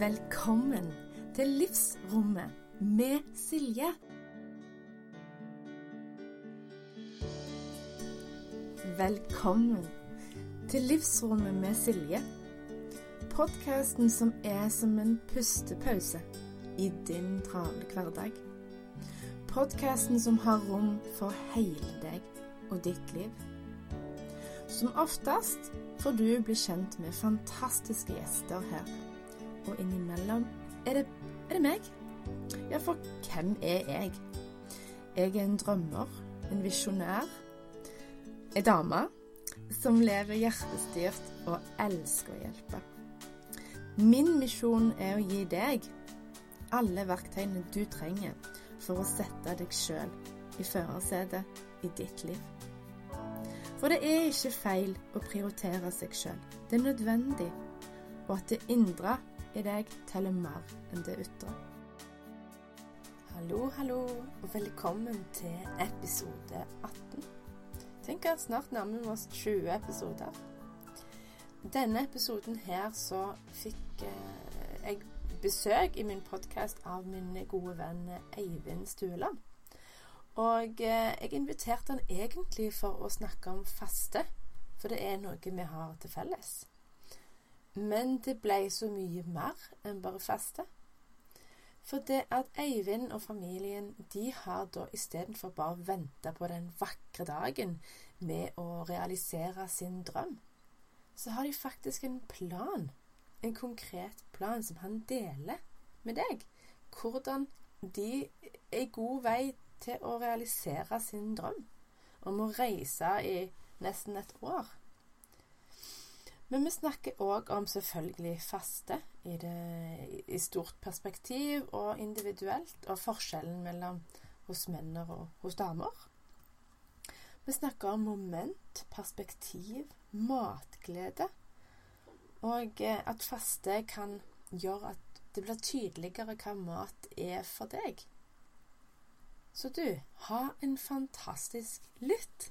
Velkommen til Livsrommet med Silje. Velkommen til Livsrommet med Silje. Podkasten som er som en pustepause i din travle hverdag. Podkasten som har rom for hele deg og ditt liv. Som oftest får du bli kjent med fantastiske gjester her. Og innimellom er det, er det meg. Ja, for hvem er jeg? Jeg er en drømmer, en visjonær, ei dame som lever hjertestyrt og elsker å hjelpe. Min misjon er å gi deg alle verktøyene du trenger for å sette deg sjøl i førersetet i ditt liv. For det er ikke feil å prioritere seg sjøl. Det er nødvendig. Og at det indre i deg teller mer enn det ytre. Hallo, hallo, og velkommen til episode 18. Tenk at snart nærmer vi oss 20 episoder. Denne episoden her så fikk eh, jeg besøk i min podkast av min gode venn Eivind Stueland. Og eh, jeg inviterte han egentlig for å snakke om faste, for det er noe vi har til felles. Men det ble så mye mer enn bare faste. For det at Eivind og familien de har da istedenfor bare venta på den vakre dagen med å realisere sin drøm, så har de faktisk en plan. En konkret plan som han deler med deg. Hvordan de er i god vei til å realisere sin drøm om å reise i nesten et år. Men vi snakker òg om selvfølgelig faste i, det, i stort perspektiv og individuelt, og forskjellen mellom hos menn og hos damer. Vi snakker om moment, perspektiv, matglede, og at faste kan gjøre at det blir tydeligere hva mat er for deg. Så du, ha en fantastisk lytt.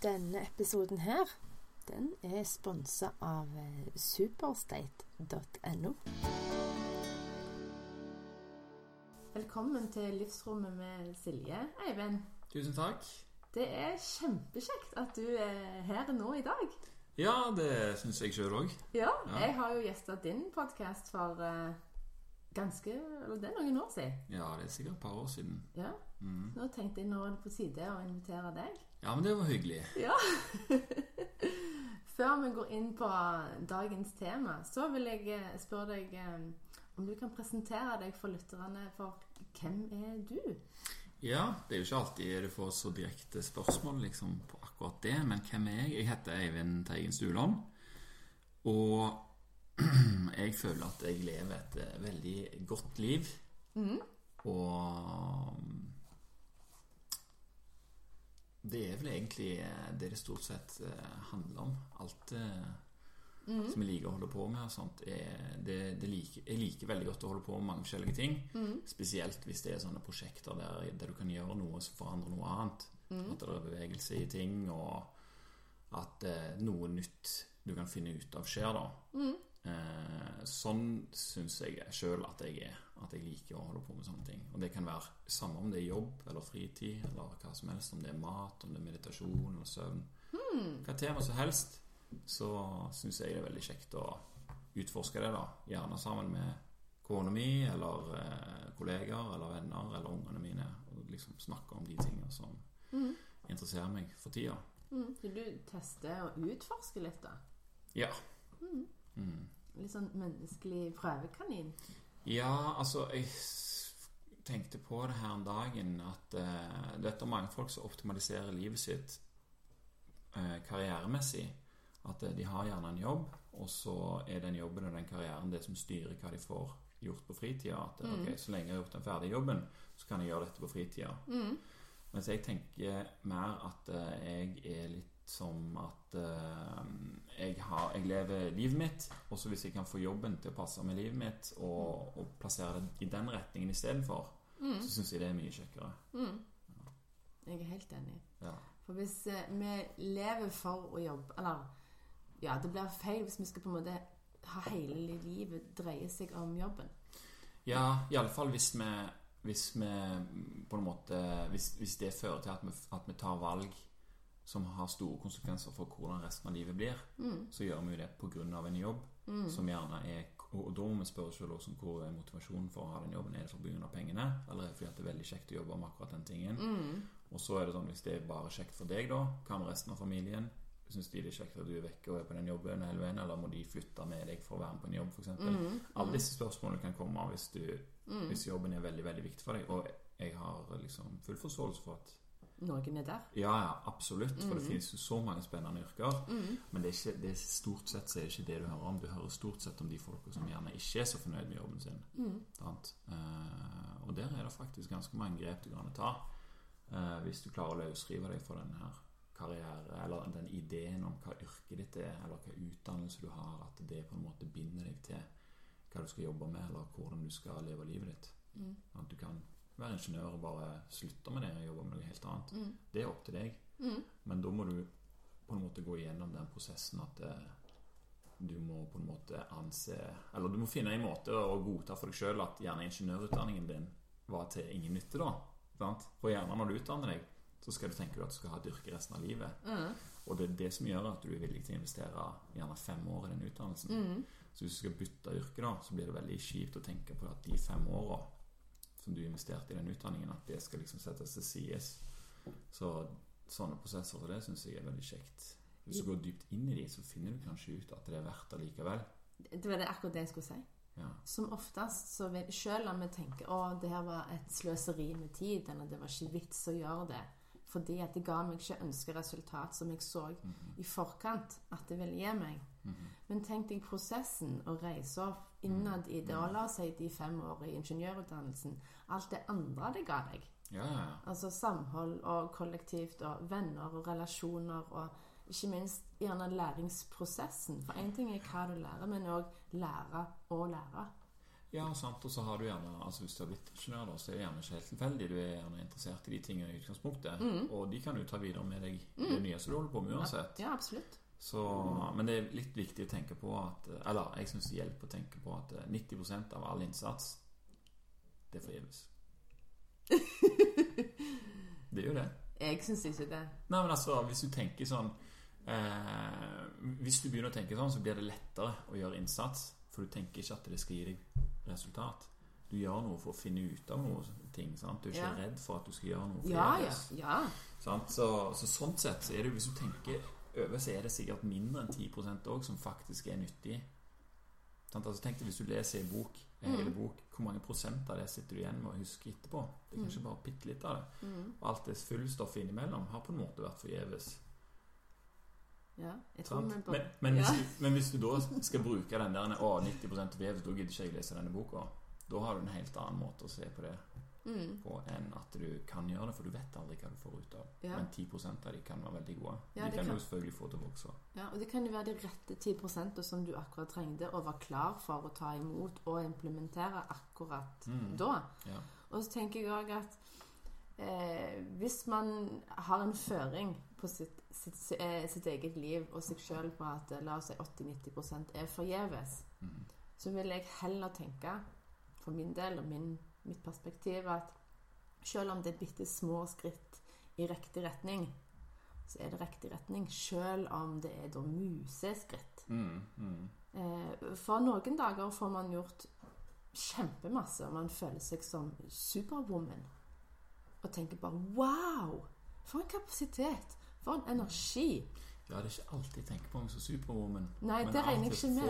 Denne episoden her, den er sponsa av superstate.no. Velkommen til Livsrommet med Silje, Eivind. Tusen takk. Det er kjempekjekt at du er her nå i dag. Ja, det syns jeg sjøl òg. Ja, jeg har jo gjesta din podkast for uh, ganske Eller det er noen år siden. Ja, det er sikkert et par år siden. Ja. Mm. Nå tenkte jeg nå er det på tide å invitere deg. Ja, men det var hyggelig. Ja. Før vi går inn på dagens tema, så vil jeg eh, spørre deg eh, om du kan presentere deg for lytterne for hvem er du? Ja, det er jo ikke alltid du får så direkte spørsmål liksom, på akkurat det, men hvem er jeg? Jeg heter Eivind Teigen Stuland. Og jeg føler at jeg lever et eh, veldig godt liv. Mm. Og det er vel egentlig det det stort sett handler om. Alt Mm. som jeg liker å holde på med. og sånt er, det, det like, Jeg liker veldig godt å holde på med mange forskjellige ting. Mm. Spesielt hvis det er sånne prosjekter der, der du kan gjøre noe som forandrer noe annet. Mm. At det er bevegelse i ting, og at eh, noe nytt du kan finne ut av, skjer. da Mm. eh, Sånn syns jeg sjøl at jeg er. At jeg liker å holde på med sånne ting. Og det kan være samme om det er jobb eller fritid, eller hva som helst. Om det er mat, om det er meditasjon eller søvn. Hmm. Hva tema som helst så syns jeg det er veldig kjekt å utforske det, da. Gjerne sammen med kona mi, eller eh, kollegaer, eller venner, eller ungene mine. Og liksom snakke om de tingene som Mm. interesserer meg for tida. Mm. Så du tester og utforsker litt, da? Ja. Mm. Mm. Litt sånn menneskelig prøvekanin? Ja, altså Jeg tenkte på det her en dagen at eh, det er mange folk som optimaliserer livet sitt uh, karrieremessig. At uh, de har gjerne en jobb, og så er den jobben og den karrieren det som styrer hva de får gjort på fritida. At Mm. ok, så lenge jeg har gjort den ferdige jobben, så kan jeg gjøre dette på fritida. Mm. Mens jeg tenker mer at jeg er litt som at uh, jeg, har, jeg lever livet mitt, og så hvis jeg kan få jobben til å passe med livet mitt, og, og plassere det i den retningen istedenfor, Mm. så syns jeg det er mye kjekkere. Mm. Jeg er helt enig. Ja. For hvis eh, vi lever for å jobbe Eller ja, det blir feil hvis vi skal på en måte ha hele livet dreie seg om jobben. Ja, iallfall hvis vi hvis vi på en måte Hvis, hvis det fører til at vi, at vi tar valg som har store konsekvenser for hvordan resten av livet blir, Mm. så gjør vi jo det pga. en jobb som gjerne er Og da må vi spørre oss selv også hvor er motivasjonen for å ha den jobben. Er det for pga. pengene, eller er det fordi det er veldig kjekt å jobbe med akkurat den tingen? Mm. Og så er det sånn hvis det er bare kjekt for deg, da, hva med resten av familien? Syns de det er kjekt at du er vekke og er på den jobben hele veien, eller må de flytte med deg for å være med på en jobb, f.eks.? Mm. Alle disse spørsmålene kan komme hvis, du, hvis jobben er veldig veldig viktig for deg. Og jeg har liksom full forståelse for at Noen er der. ja, ja, absolutt. For det finnes jo så mange spennende yrker. Mm. Men det er ikke, det er stort sett så er det ikke det du hører om. Du hører stort sett om de folka som gjerne ikke er så fornøyd med jobben sin. Mm. Eh, og der er det faktisk ganske mange grep du kan ta. uh, hvis du klarer å løsrive deg fra den her karriere, eller den ideen om hva yrket ditt er, eller hva utdannelse du har, at det på en måte binder deg til hva du skal jobbe med, eller hvordan du skal leve livet ditt. Mm. At du kan være ingeniør og bare slutte med det og jobbe med noe helt annet. Mm. Det er opp til deg. Mm. Men da må du på en måte gå igjennom den prosessen at eh, du må på en måte anse Eller du må finne en måte å godta for deg sjøl at gjerne ingeniørutdanningen din var til ingen nytte, da. Sant? For gjerne når du utdanner deg, så skal du tenke at du skal ha et yrke resten av livet. Mm. Og det er det som gjør at du er villig til å investere gjerne fem år i den utdannelsen. Mm. Så hvis du skal bytte yrke, da, så blir det veldig kjipt å tenke på at de fem åra som du investerte i den utdanningen, at det skal liksom settes til sides. Så sånne prosesser som det syns jeg er veldig kjekt. Hvis du går dypt inn i de, så finner du kanskje ut at det er verdt det likevel. Det var det akkurat det jeg skulle si. Ja. Som oftest, så vil, selv om vi tenker å, det her var et sløseri med tid, eller det var ikke vits å gjøre det, fordi at det ga meg ikke ønska resultat som jeg så i forkant at det ville gi meg. Men tenk deg prosessen å reise opp innad i det, og la oss si de fem år i ingeniørutdannelsen, alt det andre det ga deg. Ja, ja, ja. Altså samhold og kollektivt og venner og relasjoner og ikke minst gjerne læringsprosessen. For én ting er hva du lærer, men òg lære å lære. Ja, sant. Og så har du gjerne altså Hvis du har blitt ingeniør, så er det gjerne ikke helt tilfeldig. Du er gjerne interessert i de tingene i utgangspunktet. Og de kan du ta videre med deg i det nye som du holder på med uansett. Ja, absolutt. Så, men det er litt viktig å tenke på at Eller jeg syns det hjelper å tenke på at 90% av all innsats, det er forgjeves. Det er jo det. Jeg syns ikke det. Nei, men altså, hvis du tenker sånn eh, Hvis du begynner å tenke sånn, så blir det lettere å gjøre innsats. For du tenker ikke at det skal gi deg resultat. Du gjør noe for å finne ut av noe ting. Sant? Du er ikke Ja. redd for at du skal gjøre noe Ja, ja. ja. Sant? Så, så sånn sett så er det Hvis du tenker over, så er det sikkert mindre enn 10% òg som faktisk er nyttig. Altså, tenk deg hvis du leser en bok, en hel bok, hvor mange prosent av det sitter du igjen med å huske etterpå? Det er kanskje bare bitte litt av det. Og alt det fullstoffet innimellom har på en måte vært forgjeves. ja. Jeg Men, men, hvis Ja. men hvis du da skal bruke den der Å, 90% forgjeves, da gidder ikke jeg lese denne boka. Da har du en helt annen måte å se på det mm. på enn at du kan gjøre det, for du vet aldri hva du får ut av. Ja. Men 10 av de kan være veldig gode. Ja, de det kan, kan. du selvfølgelig få til å vokse. Ja, og det kan jo være de rette 10% som du akkurat trengte og var klar for å ta imot og implementere akkurat Mm. da. Ja. Og så tenker jeg òg at eh, hvis man har en føring på sitt, sitt, eh, sitt eget liv og seg sjøl på at eh, la oss si 80-90 er forgjeves, Mm. så vil jeg heller tenke, for min del og min, mitt perspektiv, at selv om det er bitte små skritt i riktig retning, så er det riktig retning, selv om det er da museskritt. Mm, mm. Eh, For noen dager får man gjort kjempemasse, og man føler seg som superwoman. Og tenker bare Wow! For en kapasitet! For en energi! Ja, det er ikke alltid tenkt på meg som superwoman. Nei, men det regner jeg ikke med.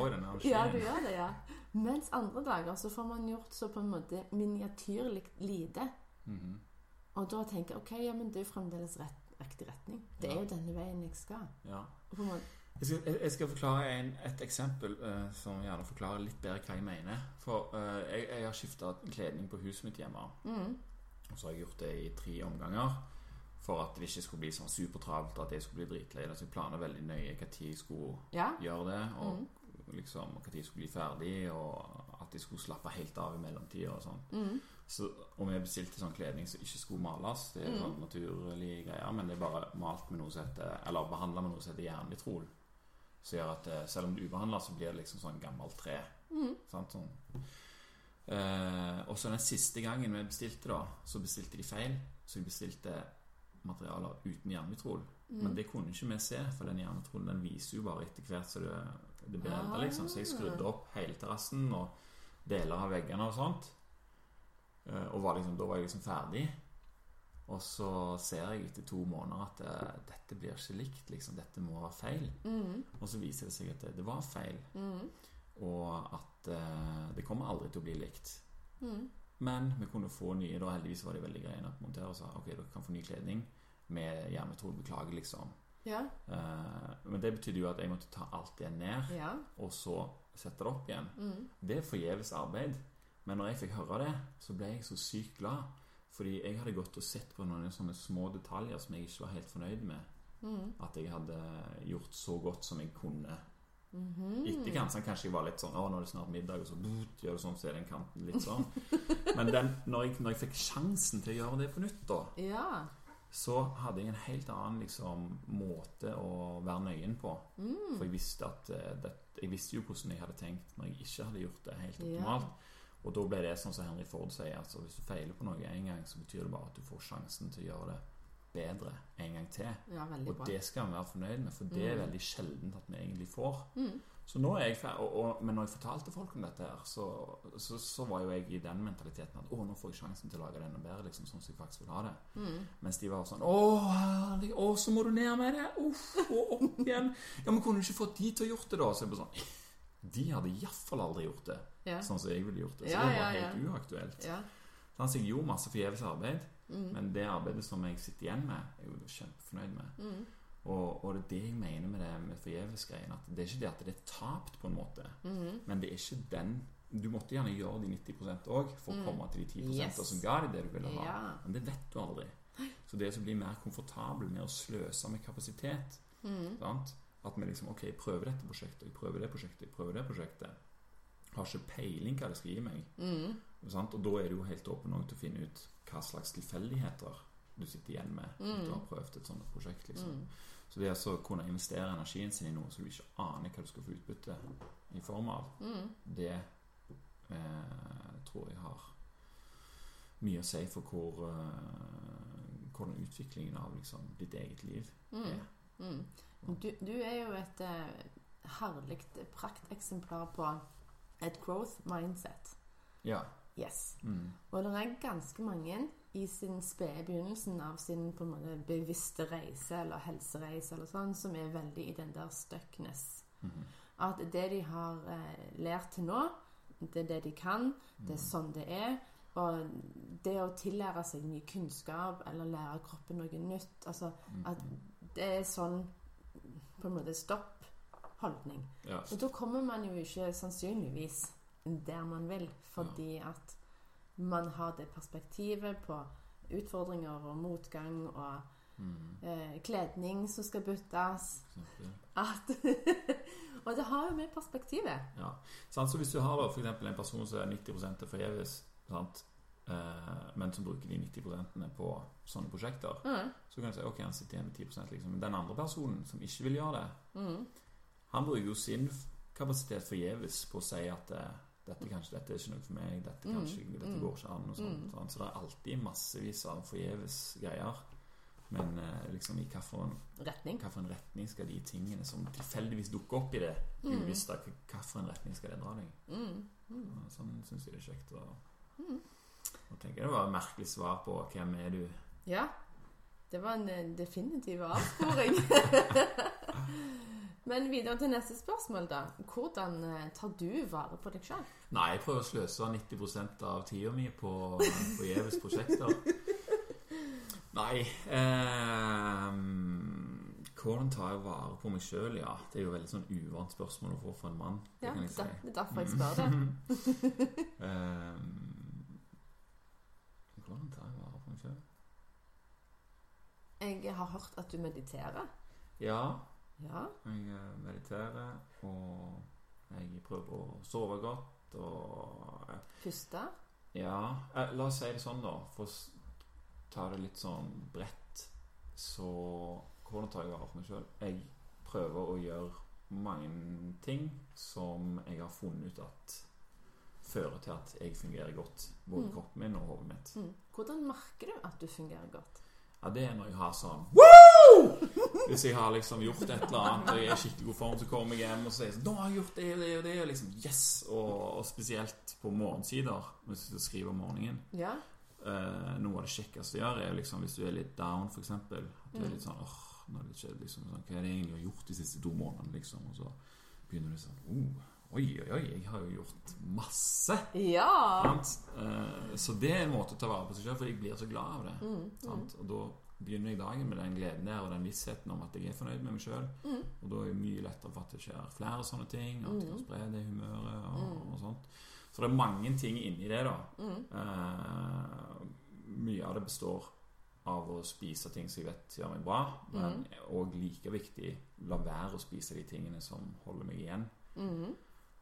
Ja, du gjør det, ja. Mens andre dager så får man gjort så på en måte miniatyrlig lite. Mhm. Og da tenker jeg ok, ja, men det er jo fremdeles rett, riktig retning. Det er jo denne veien jeg skal. ja. Jeg skal, jeg- jeg skal forklare en, et eksempel uh, som gjerne forklarer litt bedre hva jeg mener. For uh, jeg, jeg har skifta kledning på huset mitt hjemme. mm, Og så har jeg gjort det i tre omganger. For at det ikke skulle bli sånn supertravelt, at jeg skulle bli dritlei. Så jeg planla veldig nøye når jeg skulle ja. gjøre det, og Mm. liksom når jeg skulle bli ferdig, og at jeg skulle slappe helt av i mellomtida og sånn. Mm, Så og vi bestilte sånn kledning som ikke skulle males, det er Mm. sånn naturlige greier, men det er bare malt med noe som heter Eller behandla med noe som heter jernvitrol. Som gjør at eh, selv om du er ubehandla, så blir det liksom sånn gammelt tre. Mm. Sant? Sånn. Eh, og så den siste gangen vi bestilte, da, så bestilte de feil. Så vi bestilte materialer uten hjernetrol. Mm. Men det kunne ikke vi se, for den hjernetrolen den viser jo bare etter hvert så det, det blir. Ah. Liksom. Så jeg skrudde opp hele terrassen og deler av veggene og sånt. Eh, og var liksom, da var jeg liksom ferdig. Og så ser jeg etter to måneder at eh, dette blir ikke likt. Liksom. Dette må være feil. Mm. Og så viser det seg at det, det var feil. Mm. Og at uh, det kommer aldri til å bli likt. Mm. Men vi kunne få nye da Heldigvis var de veldig greie nok å montere og sa ok, dere kan få ny kledning med jernmetode. Beklager, liksom. Ja. Uh, men det betydde jo at jeg måtte ta alt det ned, Ja. og så sette det opp igjen. Mm. Det er forgjeves arbeid. Men når jeg fikk høre det, så ble jeg så sykt glad. Fordi jeg hadde gått og sett på noen sånne små detaljer som jeg ikke var helt fornøyd med. Mm. At jeg hadde gjort så godt som jeg kunne. Etterkant så kanskje jeg var litt sånn Å, nå er det snart middag, og så boot, gjør du sånn, så er den kanten litt sånn. Men den, når, jeg, når jeg fikk sjansen til å gjøre det på nytt, da, Ja. så hadde jeg en helt annen liksom, måte å være nøyen på. Mm. For jeg visste, at, eh, det, jeg visste jo hvordan jeg hadde tenkt når jeg ikke hadde gjort det helt Ja. optimalt. Og da ble det sånn som Henry Ford sier, altså hvis du feiler på noe en gang, så betyr det bare at du får sjansen til å gjøre det bedre en gang til. ja, Og bra. det skal vi være fornøyd med, for det er Mm. veldig sjeldent at vi egentlig får. Mm. Så nå er jeg ferdig, og, og, Men når jeg fortalte folk om dette, her så, så, så var jo jeg i den mentaliteten at å, nå får jeg sjansen til å lage det enda bedre, liksom, sånn som jeg faktisk vil ha det. Mm. Mens de var sånn Å, herlig, å så må du ned med det! Uff, og opp igjen! Ja, men kunne du ikke fått de til å gjort det, da? Så jeg bare sånn De hadde iallfall aldri gjort det Ja. sånn som jeg ville gjort det. Så Ja, det var helt uaktuelt. ja. Så jeg gjorde masse forgjeves arbeid, Mm. men det arbeidet som jeg sitter igjen med, er jo kjempefornøyd med. Mm. Og, og det er det jeg mener med det med forgjeves-greien. At det er ikke det at det er tapt, på en måte. Mm. Men det er ikke den Du måtte gjerne gjøre de 90 òg for å Mm. komme til de 10 Yes. som ga deg det du ville ha. Ja. Men det vet du aldri. Så det å bli mer komfortabel med å sløse med kapasitet Mm. sant? At vi liksom Ok, jeg prøver dette prosjektet, jeg prøver det prosjektet, jeg prøver det prosjektet. Har ikke peiling hva det skal gi meg. Mm. Sant? Og da er du jo helt åpen til å finne ut hva slags tilfeldigheter du sitter igjen med mm. du har prøvd et sånt prosjekt. liksom Mm. Så det å kunne investere energien sin i noe som du ikke aner hva du skal få utbytte i form av, Mm. det eh, tror jeg har mye å si for hvor uh, hvordan utviklingen av liksom, ditt eget liv Mm. er. Mm. Du, du er jo et uh, herlig prakteksemplar på et growth mindset. Ja. Yes. Mm. Og det er ganske mange i sin spede begynnelsen av sin på en måte bevisste reise eller helsereise eller sånn, som er veldig i den der stuckness. Mm. At det de har eh, lært til nå, det er det de kan, det er sånn det er. Og det å tillære seg ny kunnskap eller lære kroppen noe nytt altså At det er sånn på en måte stopp-holdning. Ja. Og da kommer man jo ikke sannsynligvis der man vil, fordi at man har det perspektivet på utfordringer og motgang og Mm. eh, kledning som skal byttes. At og det har jo med perspektivet. Ja. Så hvis du har eksempel en person som er 90 er forgjeves, sant? Eh, men som bruker de 90% på sånne prosjekter, Mm. så kan du si ok, han sitter igjen med 10 liksom. Men den andre personen som ikke vil gjøre det, Mm. han bruker jo sin kapasitet forgjeves på å si at eh, dette, kanskje, dette er ikke noe for meg, dette, kanskje, dette går ikke an. Sånt, sant? Så det er alltid massevis av forgjeves greier. Men eh, liksom i hvilken Retning. hvilken retning skal de tingene som tilfeldigvis dukker opp i det uvisste, hvilken retning skal det dra deg? Mm. Mm. Sånn syns jeg det er kjekt å å tenke. Det var et merkelig svar på 'Hvem er du?' Ja. Det var en eh, definitiv avsporing. Men videre til neste spørsmål, da. Hvordan eh, tar du vare på deg sjøl? Nei, jeg prøver å sløse 90% av tida mi på forgjeves prosjekter. Nei eh, Hvordan tar jeg vare på meg sjøl? Ja, det er jo veldig sånn uvant spørsmål å få fra en mann. Det Ja, kan jeg si. det er derfor jeg spør det. Eh, hvordan tar jeg vare på meg sjøl? Jeg har hørt at du mediterer. Ja, Ja. jeg eh, mediterer, og jeg prøver å sove godt, og eh, Puste. Ja, eh, la oss si det sånn, da. For å ta det litt sånn bredt, så Hvordan tar jeg vare på meg sjøl? Jeg prøver å gjøre mange ting som jeg har funnet ut at fører til at jeg fungerer godt. Både Mm. kroppen min og hodet mitt. Mm. Hvordan merker du at du fungerer godt? Ja, det er når jeg har sånn Woo! Hvis jeg har liksom gjort et eller annet og jeg er i skikkelig god form, så kommer jeg hjem og sier sånn 'Nå har jeg gjort det og det og det.' Og liksom Yes! Og, og spesielt på morgensider, hvis du skriver om morgenen. Ja. Eh, noe av det kjekkeste jeg gjør, er liksom hvis du er litt down, f.eks. At du er Mm. litt sånn åh, nå er det ikke liksom sånn, Hva er det jeg egentlig har gjort de siste to månedene, liksom? Og så begynner du sånn oh, Oi, oi, oi, jeg har jo gjort masse! Ja! Sant? Eh, så det er en måte å ta vare på seg sjøl, for jeg blir så glad av det. Mm, mm, Sant? Og da begynner jeg dagen med den gleden der og den vissheten om at jeg er fornøyd med meg sjøl. mm. Og da er det mye lettere for at det skjer flere sånne ting. og At jeg kan Mm. spre det humøret og, Mm. og sånt. Så det er mange ting inni det, da. Mm. Eh, mye av det består av å spise ting som jeg vet gjør meg bra, men òg like viktig la være å spise de tingene som holder meg igjen. Mm.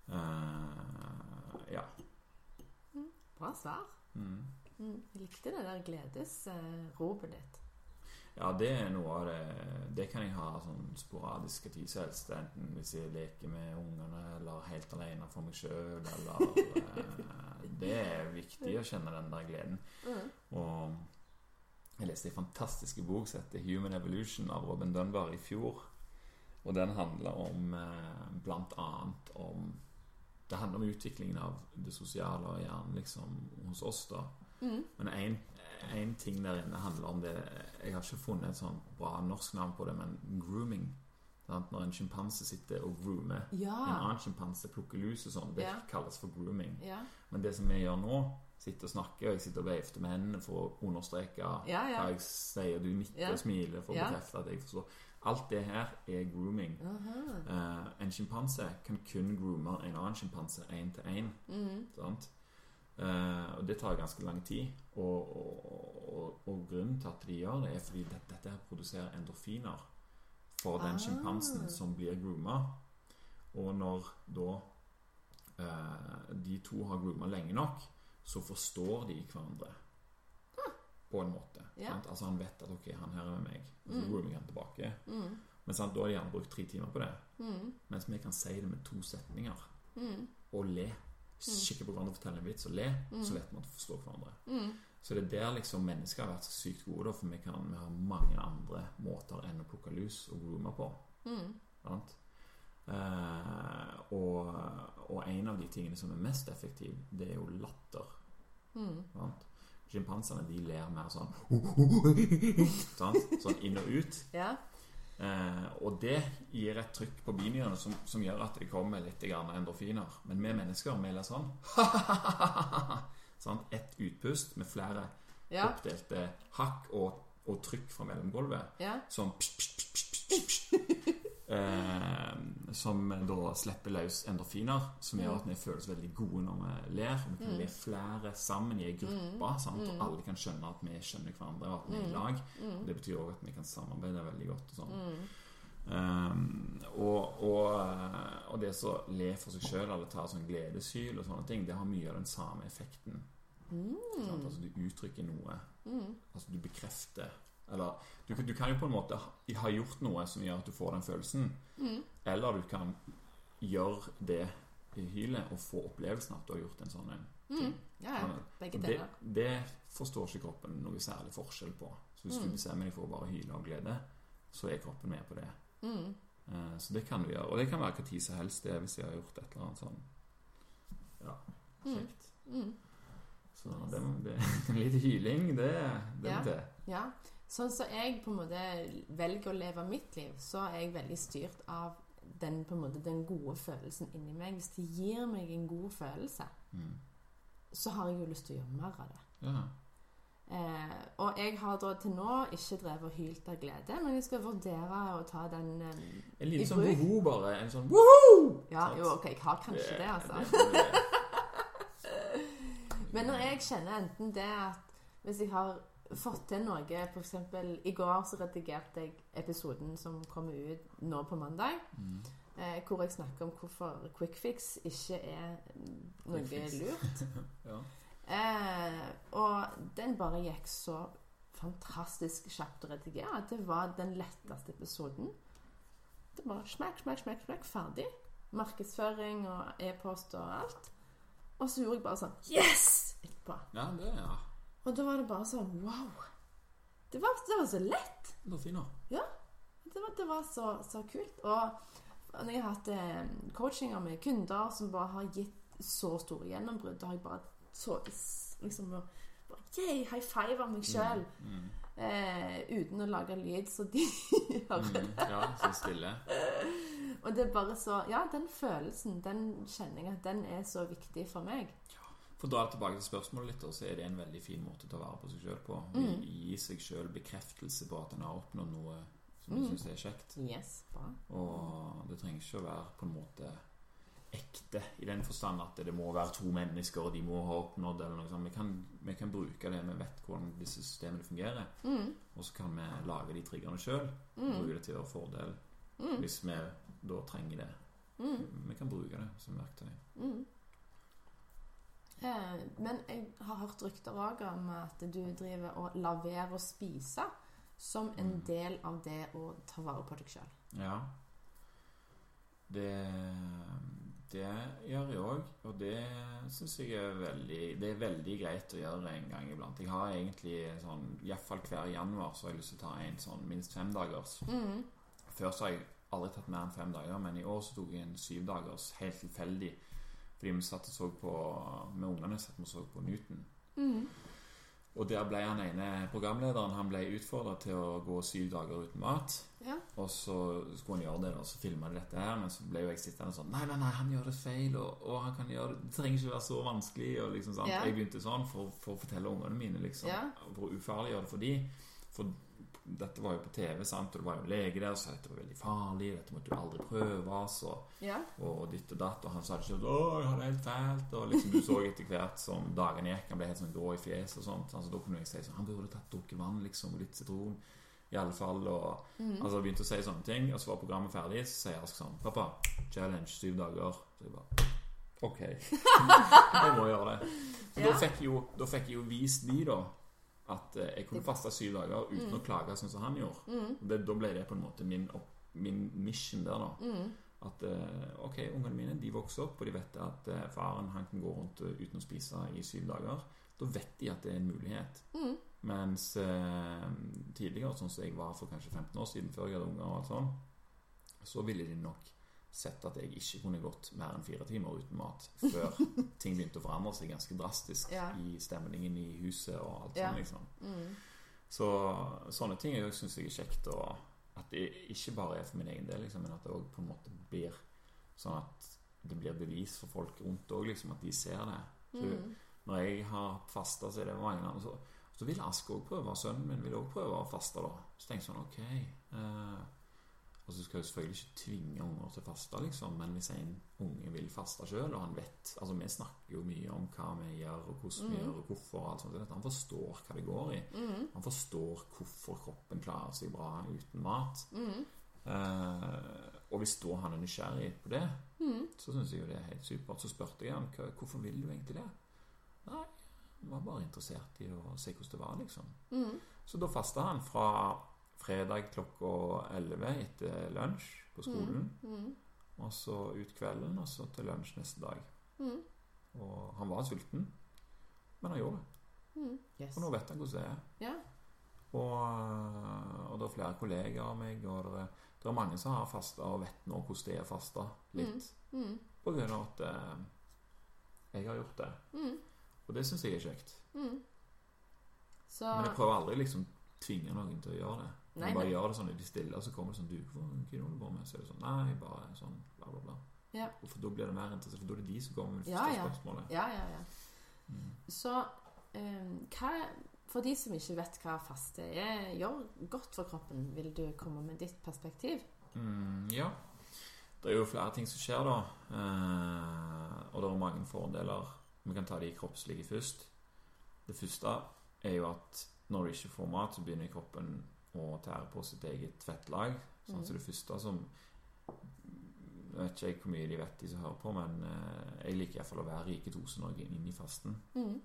Eh, ja. Bra svar. Mm. Mm. Jeg likte det der gledesropet ditt. Ja, det er noe av det Det kan jeg ha sånn sporadiske tidshelst. Enten hvis jeg leker med ungene, eller helt alene for meg sjøl, eller eh, Det er viktig å kjenne den der gleden. Mm. Og jeg leste en fantastisk bok som heter 'Human Evolution' av Robin Dunbar i fjor. Og den handler om eh, blant annet om Det handler om utviklingen av det sosiale gjerne liksom hos oss, da. Mm. Men en, en ting der inne handler om det Jeg har ikke funnet et sånn bra norsk navn på det, men grooming. Sant? Når en sjimpanse sitter og groomer en annen sjimpanse, plukker lus og sånn, det Ja. kalles for grooming. Ja. Men det som vi gjør nå, sitter og snakker, og jeg sitter og veifer med hendene for å understreke Ja, ja. hva jeg sier, du nikker Ja. og smiler for å Ja. bekrefte at jeg forstår. Alt det her er grooming. Eh, en sjimpanse kan kun groome en annen sjimpanse én til én. Mm. Sant? Eh, og det tar ganske lang tid. Og, og, og, og grunnen til at de gjør det, er fordi dette, dette her produserer endorfiner for den Ah. som blir grooma. Og når da uh, de to har grooma lenge nok, så forstår de hverandre. På en måte. Ja. Altså Han vet at 'ok, han her er med meg', og så Mm. han tilbake. Mm. Men sant, da har de gjerne brukt tre timer på det. Mm. Mens vi kan si det med to setninger Mm. og le. Kikke på hverandre og fortelle en vits og le, Mm. så vet vi at vi forstår hverandre. Mm. Så det er der liksom mennesker har vært så sykt gode, for vi, kan, vi har mange andre måter enn å plukke lus og groome på. Mm. Sant? Uh, og, og en av de tingene som er mest effektiv, det er jo latter. Mm. Sant? Sjimpansene de ler mer sånn sant? Sånn inn og ut. Ja. Eh, og det gir et trykk på binyrene som, som gjør at det kommer litt endorfiner. Men vi mennesker vi ler sånn. sånn Ett utpust med flere Ja. oppdelte hakk og, og trykk fra mellomgulvet. Ja. Sånn pst, pst, pst, eh, Som da slipper løs endorfiner, som gjør at vi føles veldig gode når vi ler. Og vi kan Mm. le flere sammen i ei gruppe? Mm. og alle kan skjønne at vi skjønner hverandre, og at vi er i lag. Mm. Det betyr òg at vi kan samarbeide veldig godt. og sånn. Mm. Um, og, og, og det å le for seg sjøl eller ta sånn gledeshyl og sånne ting, det har mye av den samme effekten. Altså Du uttrykker noe. Mm. Altså Du bekrefter Eller du, kan- du kan jo på en måte ha, gjort noe som gjør at du får den følelsen. Mm. Eller du kan gjøre det i hylet og få opplevelsen av at du har gjort en sånn en. Mm. Ja. Sånn, Begge Det, deler. det forstår ikke kroppen noe særlig forskjell på. Så hvis Mm. du bestemmer deg for å bare hyle av glede, så er kroppen med på det. Mm. Eh, Så det kan du gjøre. Og det kan være hva tid som helst det hvis jeg har gjort et eller annet sånn Ja, kjekt. Mm. Så det, det, litt hyling, det, det Ja. må til. Ja. Sånn som jeg på en måte velger å leve mitt liv, så er jeg veldig styrt av den, på en måte, den gode følelsen inni meg. Hvis det gir meg en god følelse, Mm. så har jeg jo lyst til å gjøre mer av det. Ja. Eh, og jeg har da til nå ikke drevet og hylt av glede, men jeg skal vurdere å ta den eh, En liten sånn woho, bare. En sånn woho! Ja, jo, ok, jeg har kanskje det, altså. det- Men når jeg kjenner enten det at hvis jeg har fått til noe For eksempel i går så redigerte jeg episoden som kommer ut nå på mandag. Mm. Eh, hvor jeg snakker om hvorfor quickfix ikke er noe lurt. ja. Eh, og den bare gikk så fantastisk kjapt å redigere. Det var den letteste episoden. Det var smakk, smekk, smekk, smekk, smekk, ferdig. Markedsføring og e-post og alt. Og så gjorde jeg bare sånn Yes! etterpå. Ja, det ja. Og da var det bare sånn Wow. Det var, det var så lett. Det var fint, da. Ja. Det var, det var så, så kult. Og når jeg har hatt eh, coachinger med kunder som bare har gitt så store gjennombrudd, da har jeg bare så liksom bare, Yay, high five av meg sjøl. Mm. Eh, uten å lage lyd, så de hører det. Mm. Ja, så stille. Og det er bare så Ja, den følelsen, den kjenninga, den er så viktig for meg. For å dra tilbake til spørsmålet litt, så er det en veldig fin måte å ta vare på seg sjøl på. Mm. Gi, seg sjøl bekreftelse på at en har oppnådd noe som du Mm. syns er kjekt. Yes, bra. Og det trenger ikke å være på en måte ekte i den forstand at det må være to mennesker, og de må ha oppnådd eller noe sånt. Vi kan, vi kan bruke det, vi vet hvordan disse systemene fungerer. Mm. Og så kan vi lage de triggerne sjøl. Mm. Bruke det til vår fordel Mm. hvis vi da trenger det. Mm. Vi kan bruke det som verktøy. Eh, men jeg har hørt rykter òg om at du driver og laverer og å spise som en Mm. del av det å ta vare på deg sjøl. Ja. Det, det gjør jeg òg, og det syns jeg er veldig Det er veldig greit å gjøre en gang iblant. Jeg har egentlig sånn Iallfall hver januar så har jeg lyst til å ta en sånn minst femdagers. Mm. Før så har jeg aldri tatt mer enn fem dager, men i år så tok jeg en syvdagers helt tilfeldig. Fordi vi satt og så på med ungene satt vi og så på Newton. Mm. Og der ble han ene programlederen Han ble utfordra til å gå syv dager uten mat. Ja. Og så skulle han gjøre det, og så filma de dette her. Men så ble jo jeg sittende sånn Nei, nei, nei, han gjør det feil, og, og han kan gjøre det Det trenger ikke være så vanskelig. Og liksom sant? Ja. Jeg begynte sånn for, for å fortelle ungene mine, liksom. Ja. For å ufarliggjøre det for de For dette var jo på TV, sant, og det var jo en lege der som sa at det var veldig farlig. Dette måtte du aldri prøve. Så, Ja. og ditt og datt. Og han sa ikke sånn 'Å, jeg har det helt fælt.' Og liksom du så etter hvert som dagene gikk, han ble helt sånn grå i fjeset og sånt. Altså, da kunne jeg si sånn 'Han burde tatt drukket vann, liksom, og litt sitron'. Fall. Og Mm. altså begynte å si sånne ting. Og så var programmet ferdig, så sier jeg sånn 'Pappa, challenge syv dager.' Så jeg bare OK. jeg må gjøre det. Så Ja. da, fikk jeg jo, da fikk jeg jo vist de, da, at eh, jeg kunne faste syv dager uten å klage sånn som han gjorde. Mm. Det, da ble det på en måte min, opp, min mission der, da. Mm. At eh, ok, ungene mine de vokser opp, og de vet at eh, faren han kan gå rundt uten å spise i syv dager. Da vet de at det er en mulighet. Mm. Mens eh, tidligere, sånn som jeg var for kanskje 15 år siden, før jeg hadde unger, og alt sånn, så ville de nok sett at jeg ikke kunne gått mer enn fire timer uten mat før ting begynte å forandre seg ganske drastisk Ja. i stemningen i huset og alt Ja. sånt. liksom. Mm. Så sånne ting syns jeg er kjekt. Og at det ikke bare er for min egen del, liksom, men at det òg på en måte blir sånn at det blir bevis for folk rundt òg, liksom, at de ser det. Så Mm. når jeg har fasta, så er det mange andre. Så, så vil Ask òg prøve, og sønnen min vil òg prøve å faste, da. Så tenker jeg sånn, ok eh, Og så skal jeg selvfølgelig ikke tvinge unger til å faste, liksom, men hvis en unge vil faste sjøl, og han vet Altså, vi snakker jo mye om hva vi gjør, og hvordan vi Mhm. gjør, og hvorfor, og alt sånt. så Han forstår hva det går i. Mm. Han forstår hvorfor kroppen klarer seg bra uten mat. Mm. Eh, og hvis da han er nysgjerrig på det, Mm. så syns jeg jo det er helt supert. Så spurte jeg ham hvorfor vil du egentlig det. Nei, han var bare interessert i å se hvordan det var, liksom. Mm. Så da fasta han fra fredag klokka 11 etter lunsj på skolen. Mm. Og så ut kvelden, og så til lunsj neste dag. Mm. Og han var sulten, men han gjorde det. Mm. Yes. Og nå vet han hvordan det er. Ja. Og, og det er flere kollegaer av meg, og det er, det er mange som har fasta og vet nå hvordan det er å faste litt. Mm. På grunn av at eh, jeg har gjort det. Mm. Og det syns jeg er kjekt. Mm. Så Men jeg prøver aldri liksom tvinge noen til å gjøre det. Nei, bare men... gjør det sånn i det stille, og så kommer det sånn Du, hva er det du går med? Så er det sånn Nei, bare sånn bla, bla, bla. Ja. Og For da blir det mer interessant, for da er det de som kommer med det første ja. spørsmålet. Ja, ja, ja. Mm. Så um, hva For de som ikke vet hva faste er, gjør godt for kroppen, vil du komme med ditt perspektiv? Mm, ja. Det er jo flere ting som skjer, da. Eh, og det er mange fordeler. Vi kan ta de kroppslige først. Det første er jo at når du ikke får mat, så begynner kroppen å tære på sitt eget fettlag. Sånn Mm. så det første som Jeg vet ikke hvor mye de vet, de som hører på, men eh, jeg liker iallfall å være i ketose når jeg er inne i fasten. Mm.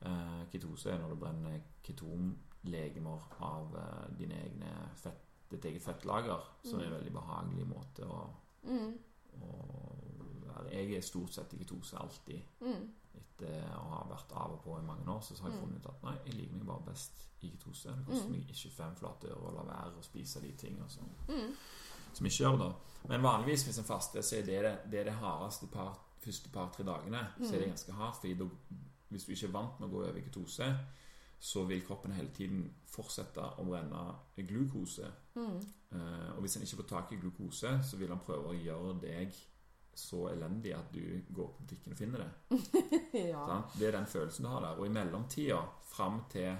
Eh, ketose er når du brenner ketonlegemer av eh, dine egne fett, ditt eget fettlager, som er en Mm. veldig behagelig måte å, Mm. å være Jeg er stort sett i ketose alltid. Etter å ha vært av og på i mange år, så har jeg Mm. funnet ut at nei, jeg liker meg bare best i ketose. Det koster Mm. meg ikke fem flate øre å la være å spise de tingene som, Mm. som ikke gjør det. Men vanligvis hvis en faster, så er det det, det, er det hardeste par, første par-tre dagene. Så er det Mm. ganske hardt. Fordi da, hvis du ikke er vant med å gå over i ketose, så vil kroppen hele tiden fortsette å brenne glukose. Mm. Eh, og hvis en ikke får tak i glukose, så vil han prøve å gjøre deg så elendig at du går på butikken og finner det. ja. Det er den følelsen du har der. Og i mellomtida, fram til,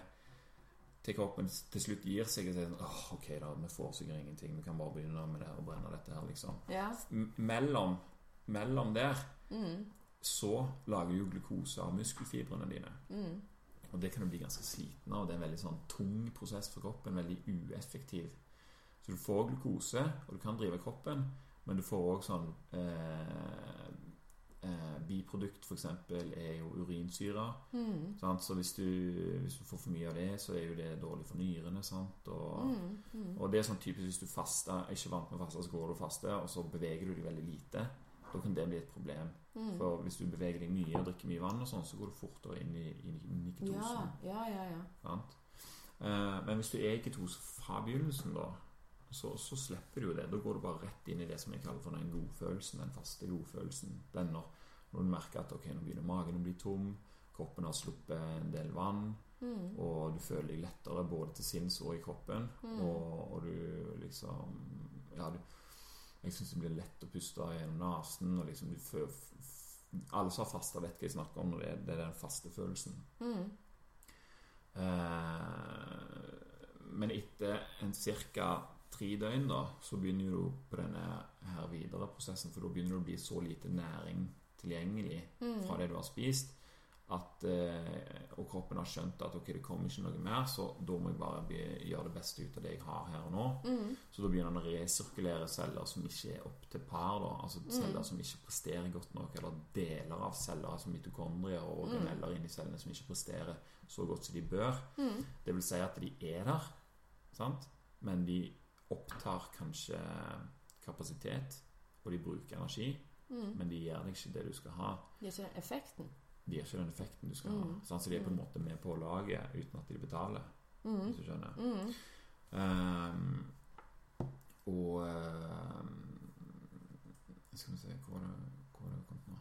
til kroppen til slutt gir seg og sier sånn, oh, ok da, vi får sikkert ingenting, vi kan bare begynne med det og brenne dette her, liksom. ja. Mellom, mellom der Mm. så lager du glukose av muskelfibrene dine. Mm. Og det kan du bli ganske sliten av. Det er en veldig sånn tung prosess for kroppen. Veldig ueffektiv. Så du får glukose, og du kan drive kroppen, men du får òg sånn eh, eh, Biprodukt, f.eks., er jo urinsyre. Mm. Sant? Så hvis du, hvis du får for mye av det, så er jo det dårlig for nyrene. Sant? Og, Mm. Mm. og det er sånn typisk hvis du faster, er ikke vant med å faste, så går du og faster, og så beveger du deg veldig lite. Da kan det bli et problem. Mm. For hvis du beveger deg mye og drikker mye vann, og sånn, så går du fortere inn i, i, niketosen. Ja, ja, ja. ja. Eh, men hvis du er i ketose fra begynnelsen, da, så, så slipper du jo det. Da går du bare rett inn i det som jeg kaller for den godfølelsen, den faste godfølelsen. Den når, når du merker at ok, nå begynner magen å bli tom, kroppen har sluppet en del vann, Mm. og du føler deg lettere både til sinns og i kroppen. Mm. Og, og du liksom Ja, du Jeg syns det blir lett å puste gjennom nesen. Og liksom du fø, f, f, Alle som har fasta, vet hva jeg snakker om. når Det det er den faste følelsen. Mm. Eh, men etter en ca. tre døgn da, så begynner du på denne her videre prosessen, for da begynner det å bli så lite næring tilgjengelig Mm. fra det du har spist, at, eh, og kroppen har skjønt at ok, det kommer ikke noe mer, så da må jeg bare gjøre det beste ut av det jeg har her og nå. Mm. Så da begynner den å resirkulere celler som ikke er opp til par. Da. Altså Mm. celler som ikke presterer godt nok, eller deler av celler, altså mitokondrier og organeller inni cellene som ikke presterer så godt som de bør. Mm. Det vil si at de er der, sant? men de opptar kanskje kapasitet, og de bruker energi, Mm. men de gir deg ikke det du skal ha. De gjør ikke den effekten. De gir ikke den effekten du skal ha. Sånn, Så de er på en måte med på laget uten at de betaler, Mm. hvis du skjønner. Mm. Ehm, og um, Skal vi se Hvor var det, hvor var det kommet nå?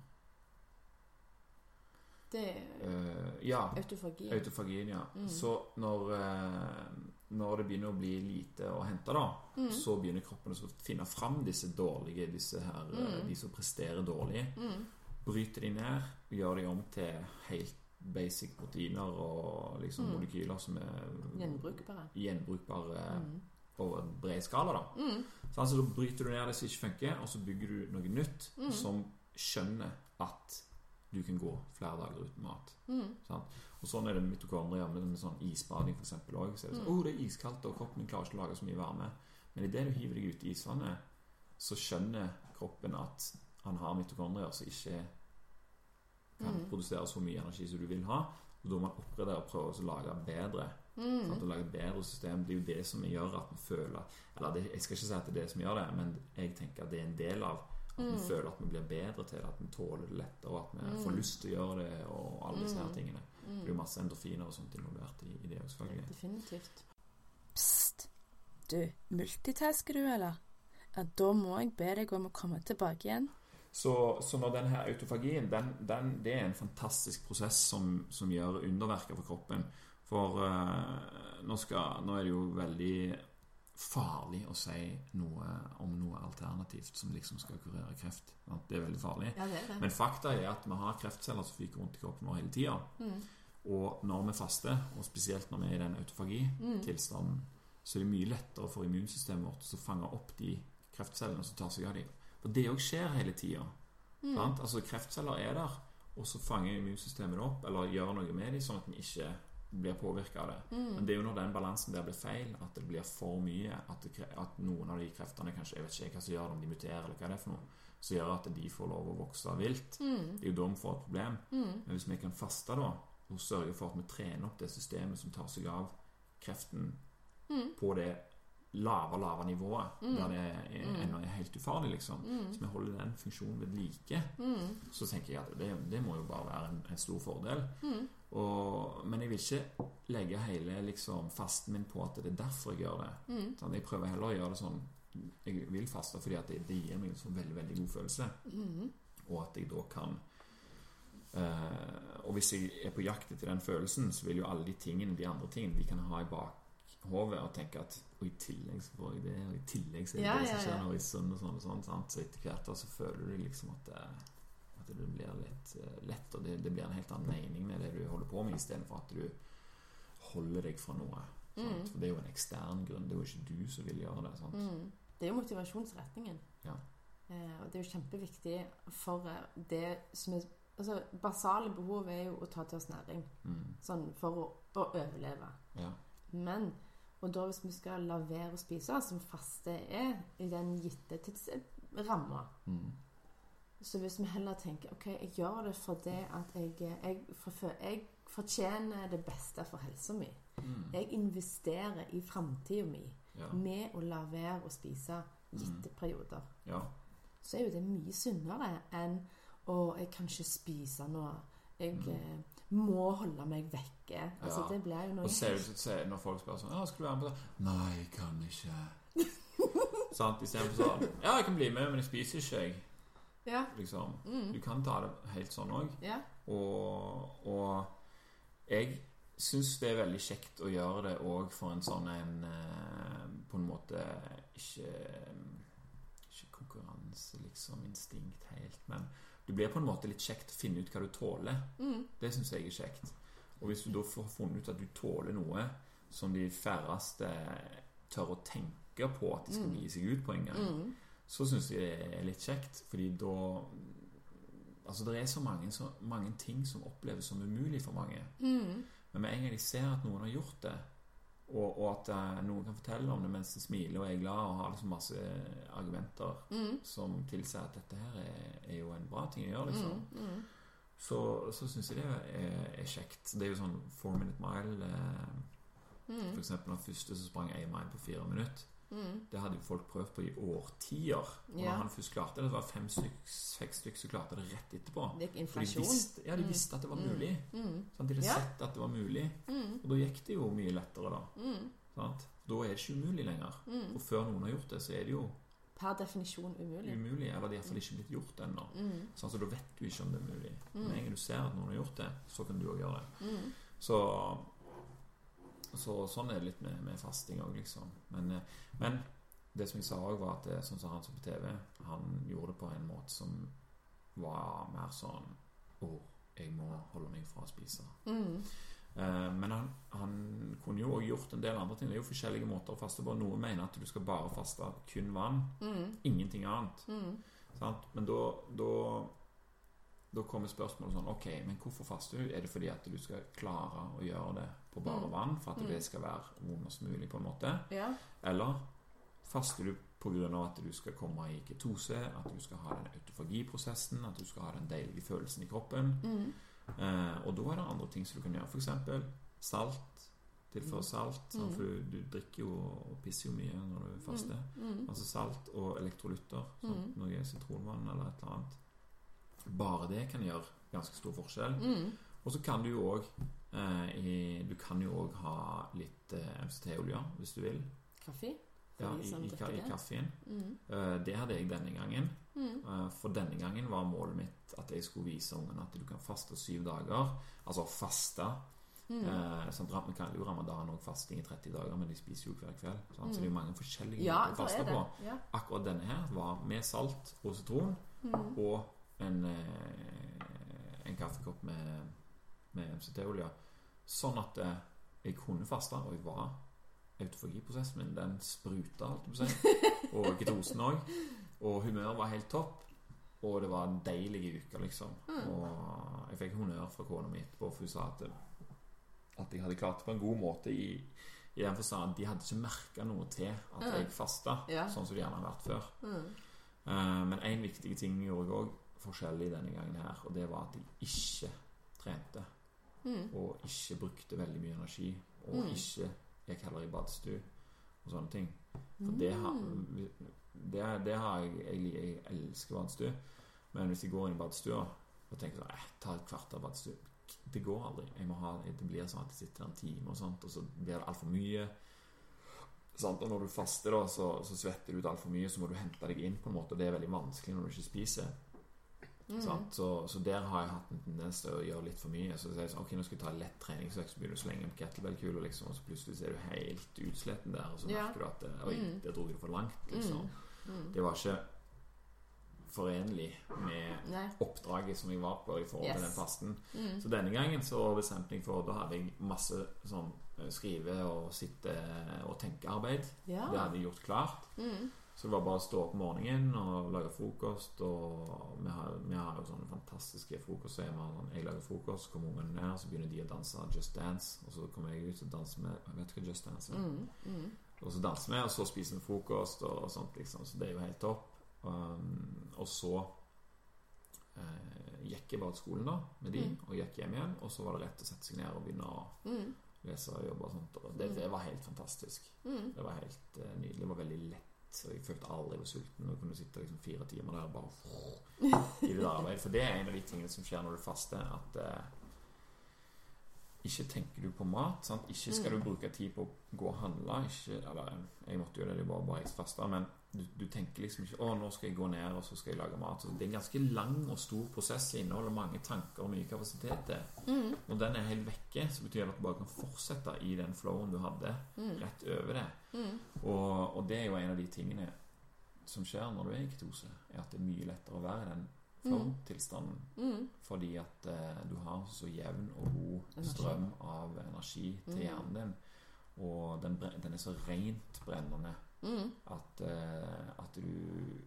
Det Eh, ja. Autofagien. Autofagien, ja. Mm. Så når, eh, når det begynner å bli lite å hente, da, Mm. så begynner kroppen å finne fram disse dårlige, disse her, eh, Mm. de som presterer dårlig. Mm. Bryter de ned, gjør de om til helt basic proteiner og liksom Mm. molekyler som er Gjenbrukbare. gjenbrukbare Mm. over en bred skala, da. Mm. Så da bryter du ned det som ikke funker, og så bygger du noe nytt Mm. som skjønner at du kan gå flere dager uten mat. Mm. Sant? Og sånn er det med mitokondrier, med, sånn isbading f.eks. òg. Så er det sånn Mm. oh, det er iskaldt, og kroppen min klarer ikke å lage så mye varme. Men idet du hiver deg ut i isvannet, så skjønner kroppen at han har mitokondrier som ikke kan Mm. produsere så mye energi som du vil ha. Og da må man oppgradere og prøve å lage bedre. Mm. Å lage bedre system. Det er jo det som gjør at vi føler Eller det, jeg skal ikke si at det er det som gjør det, men jeg tenker at det er en del av at vi Mm. føler at vi blir bedre til det, at vi tåler det lettere, og at vi Mm. får lyst til å gjøre det, og alle disse her Mm. tingene. Det er jo Mm. masse endorfiner og sånt involvert i, i det òg, selvfølgelig. Definitivt. Pst. Du, multitasker du, eller? Ja, da må jeg be deg om å komme tilbake igjen. Så, så når denne autofagien, den, den, det er en fantastisk prosess som, som gjør underverker for kroppen. For uh, nå, skal, nå er det jo veldig farlig å si noe om noe alternativt som liksom skal kurere kreft. Det er veldig farlig. Ja, det er det. Men fakta er at vi har kreftceller som fyker rundt i kroppen vår hele tida. Mm. Og når vi faster, og spesielt når vi er i den Mm. så er det mye lettere for immunsystemet vårt å fange opp de kreftcellene som tar seg av dem. For det òg skjer hele tida. Mm. Altså Kreftceller er der, og så fanger immunsystemet det opp, eller gjør noe med dem, sånn at en ikke blir påvirka av det. Mm. Men det er jo når den balansen der blir feil, at det blir for mye, at, det, at noen av de kreftene kanskje, Jeg vet ikke hva som gjør det, om de muterer, eller hva det er for noe, som gjør at de får lov å vokse vilt. Mm. Det er jo da vi får et problem. Mm. Men hvis vi kan faste da, og sørge for at vi trener opp det systemet som tar seg av kreften Mm. på det lave, lave nivået, Mm. der det er, Mm. ennå er helt ufarlig, liksom. Mm. Så vi holder den funksjonen ved like. Mm. Så tenker jeg at det, det må jo bare være en, en stor fordel. Mm. Og, men jeg vil ikke legge hele liksom, fasten min på at det er derfor jeg gjør det. Sånn, jeg prøver heller å gjøre det sånn Jeg vil faste fordi at det, det gir meg en sånn veldig veldig god følelse. Og at jeg da kan Og hvis jeg er på jakt etter den følelsen, så vil jo alle de tingene, de andre tingene, de kan ha i bakhodet og tenke at Og i tillegg så får jeg det, og i tillegg så er det Ja, det som skjer ja. nå i sønn og sånn og sånn. Sant? Så etter hvert da så føler du liksom at det, at det blir litt eh, lett, og det, det blir en helt annen mening med det du holder på med, istedenfor at du holder deg fra noe. Mm. For det er jo en ekstern grunn. Det er jo ikke du som vil gjøre det. Mm. Det er jo motivasjonsretningen. Ja. Eh, og det er jo kjempeviktig for eh, det som er Altså, basale behov er jo å ta til oss næring. Mm. Sånn for å, å overleve. Ja. Men og da hvis vi skal la være å spise, som faste er, i den gitte tidsramma Mm. Så hvis vi heller tenker ok, jeg gjør det fordi at jeg, jeg, for, jeg fortjener det beste for helsa mi. Mm. Jeg investerer i framtida mi Ja. med å la være å spise gitte perioder. ja. Så er jo det mye sunnere enn å jeg kan ikke spise noe. Jeg Mm. eh, må holde meg vekke. Altså, Ja. det blir jo noe Og ser du så når folk spør sånn skal du være med på det? Nei, jeg kan ikke. Sant? Istedenfor sånn Ja, jeg kan bli med, men jeg spiser ikke, jeg. Ja. Liksom. Mm. Du kan ta det helt sånn òg. ja. Og, og jeg syns det er veldig kjekt å gjøre det òg for en sånn en eh, På en måte ikke Ikke konkurranse, liksom, instinkt helt, men du blir på en måte litt kjekt å finne ut hva du tåler. Mm. Det syns jeg er kjekt. Og hvis du da får funnet ut at du tåler noe som de færreste tør å tenke på at de skal Mm. gi seg ut på en gang, Mm. så syns jeg det er litt kjekt. Fordi da Altså, det er så mange, så mange ting som oppleves som umulig for mange. Mm. Men med en gang de ser at noen har gjort det, og, og at eh, noen kan fortelle om det mens de smiler og er glad og har liksom masse argumenter Mm. som tilsier at dette her er, er jo en bra ting å gjøre, liksom Mm. Mm. så, så syns jeg det er, er kjekt. Det er jo sånn four minute mile. Eh, Mm. for eksempel den første som sprang én mile på fire minutter. Mm. Det hadde jo folk prøvd på i årtier. Og når han først klarte det, det var fem stykker som klarte det rett etterpå. Det gikk For de inflasjon. visste, ja, de Mm. visste at det var Mm. mulig. Mm. Sånn, De hadde Ja. sett at det var mulig. Mm. Og da gikk det jo mye lettere, da. Mm. Sant? Da er det ikke umulig lenger. Og før noen har gjort det, så er det jo Per definisjon umulig. umulig. Eller det er iallfall ikke blitt gjort ennå. Mm. Sånn, så da vet du ikke om det er mulig. Mm. Men en gang du ser at noen har gjort det, så kan du òg gjøre det. Mm. Så, så sånn er det litt med, med fasting òg, liksom. Men, eh, men det som jeg sa òg, var at det, sånn som han så på TV, han gjorde det på en måte som var mer sånn Å, jeg må holde meg fra å spise. Mm. Uh, men han, han kunne jo gjort en del andre ting. Det er jo forskjellige måter å faste på. Noen mener at du skal bare faste kun vann. Mm. Ingenting annet. Mm. Sant? Men da, da da kommer spørsmålet sånn Ok, men hvorfor faster du? Er det fordi at du skal klare å gjøre det på bare Mm. vann? For at Mm. det skal være vondest mulig, på en måte? Ja. Eller faster du pga. at du skal komme i ketose, at du skal ha den autofagiprosessen, at du skal ha den deilige følelsen i kroppen? Mm. Eh, og da er det andre ting som du kan gjøre. F.eks. salt. Tilføre Mm. salt. Mm. For du, du drikker jo og pisser jo mye når du faster. Mm. Altså salt og elektrolytter. Sånn, Mm. Noe sitronvann eller et eller annet. Bare det kan gjøre ganske stor forskjell. Mm. Og så kan du jo òg i- Du kan jo òg ha litt eh, MCT-olje hvis du vil. Kaffe? Ja, i, som i, i kaffen. Mm. Eh, det hadde jeg denne gangen. Mm. Eh, for denne gangen var målet mitt at jeg skulle vise ungene at du kan faste syv dager. Altså faste. Mm. Eh, sånn, Vi kaller jo ramadan og fasting i 30 dager, men de spiser jo hver kveld. Mm. Så det er jo mange forskjellige Ja, måter å faste på. Ja. Akkurat denne her var med salt og sitron. Mm. og en, eh, en kaffekopp med, med MCT-olje. Sånn at eh, jeg kunne faste, og jeg var autofagiprosessen min, den spruta, alt jeg. Og ketosen òg. Og humøret var helt topp. Og det var en deilig uke, liksom. Mm. Og jeg fikk honnør fra kona mi etterpå, for hun sa at, at jeg hadde klart det på en god måte i, i den forstand at de hadde ikke merka noe til at Mm. jeg fasta, Ja. sånn som det gjerne har vært før. Mm. Uh, Men en viktig ting gjorde jeg òg forskjellig denne gangen her, og det var at jeg ikke trente. Mm. Og ikke brukte veldig mye energi. Og Mm. ikke gikk heller i badstue. og sånne ting. For det har, Mm. det, det har jeg Jeg, jeg elsker badstue. Men hvis jeg går inn i badstua og tenker sånn eh, Ta et kvarter badstue Det går aldri. Ha, det blir sånn at jeg sitter der en time, og sånt Og så blir det altfor mye. Sant? Og når du faster, da, så, så svetter du ut altfor mye. Så må du hente deg inn, på en måte. Og det er veldig vanskelig når du ikke spiser. Mm. Så, så der har jeg hatt en tendens til å gjøre litt for mye. Så sier jeg sånn, ok, nå skal jeg ta lett treningsøkt, så begynner du å slenge på kettlebell-kula, liksom, og så plutselig er du helt utsletten der, og så Ja. merker du at det Oi, Mm. der dro jeg det for langt, liksom. Mm. Det var ikke forenlig med Nei. oppdraget som jeg var på i forhold til Yes. den fasten. Mm. Så denne gangen så bestemte jeg for Da hadde jeg masse sånn eh, skrive- og sitte- og tenkearbeid. Ja. Det hadde jeg gjort klart. Mm. Så det var bare å stå opp om morgenen og lage frokost. Og vi har, vi har jo sånne fantastiske frokostskjemaer. Sånn, jeg lager frokost, så kommer ungene ned, så begynner de å danse Just Dance. Og så kommer jeg ut og danser med Vet du hva Just Dance er? Mm. Mm. Og så danser vi, og så spiser vi frokost og sånt, liksom. Så det er jo helt topp. Um, og så eh, gikk jeg bare til skolen da med de, Mm. og gikk hjem igjen. Og så var det rett å sette seg ned og begynne å Mm. lese og jobbe og sånt. Og det, Mm. det var helt fantastisk. Mm. Det var helt eh, nydelig. Det var veldig lett. Så jeg følte aldri jeg var sulten. Og kunne sitte liksom fire timer der bare i det arbeidet. For det er en av de tingene som skjer når du faster. At eh, ikke tenker du på mat. Sant? Ikke skal du Mm. bruke tid på å gå og handle. Ikke, eller jeg måtte jo det, det var bare jeg fasta. Men du, du tenker liksom ikke 'Å, nå skal jeg gå ned, og så skal jeg lage mat'. Så det er en ganske lang og stor prosess. Det inneholder mange tanker og mye kapasitet. det. Mm. Når den er helt vekke, så betyr det at du bare kan fortsette i den flowen du hadde, Mm. rett over det. Mm. Og, og det er jo en av de tingene som skjer når du er i ketose, er at det er mye lettere å være i den flow-tilstanden. Mm. Fordi at eh, du har så jevn og god strøm av energi til Mm. hjernen din. Og den, den er så rent brennende Mm. at, eh, at du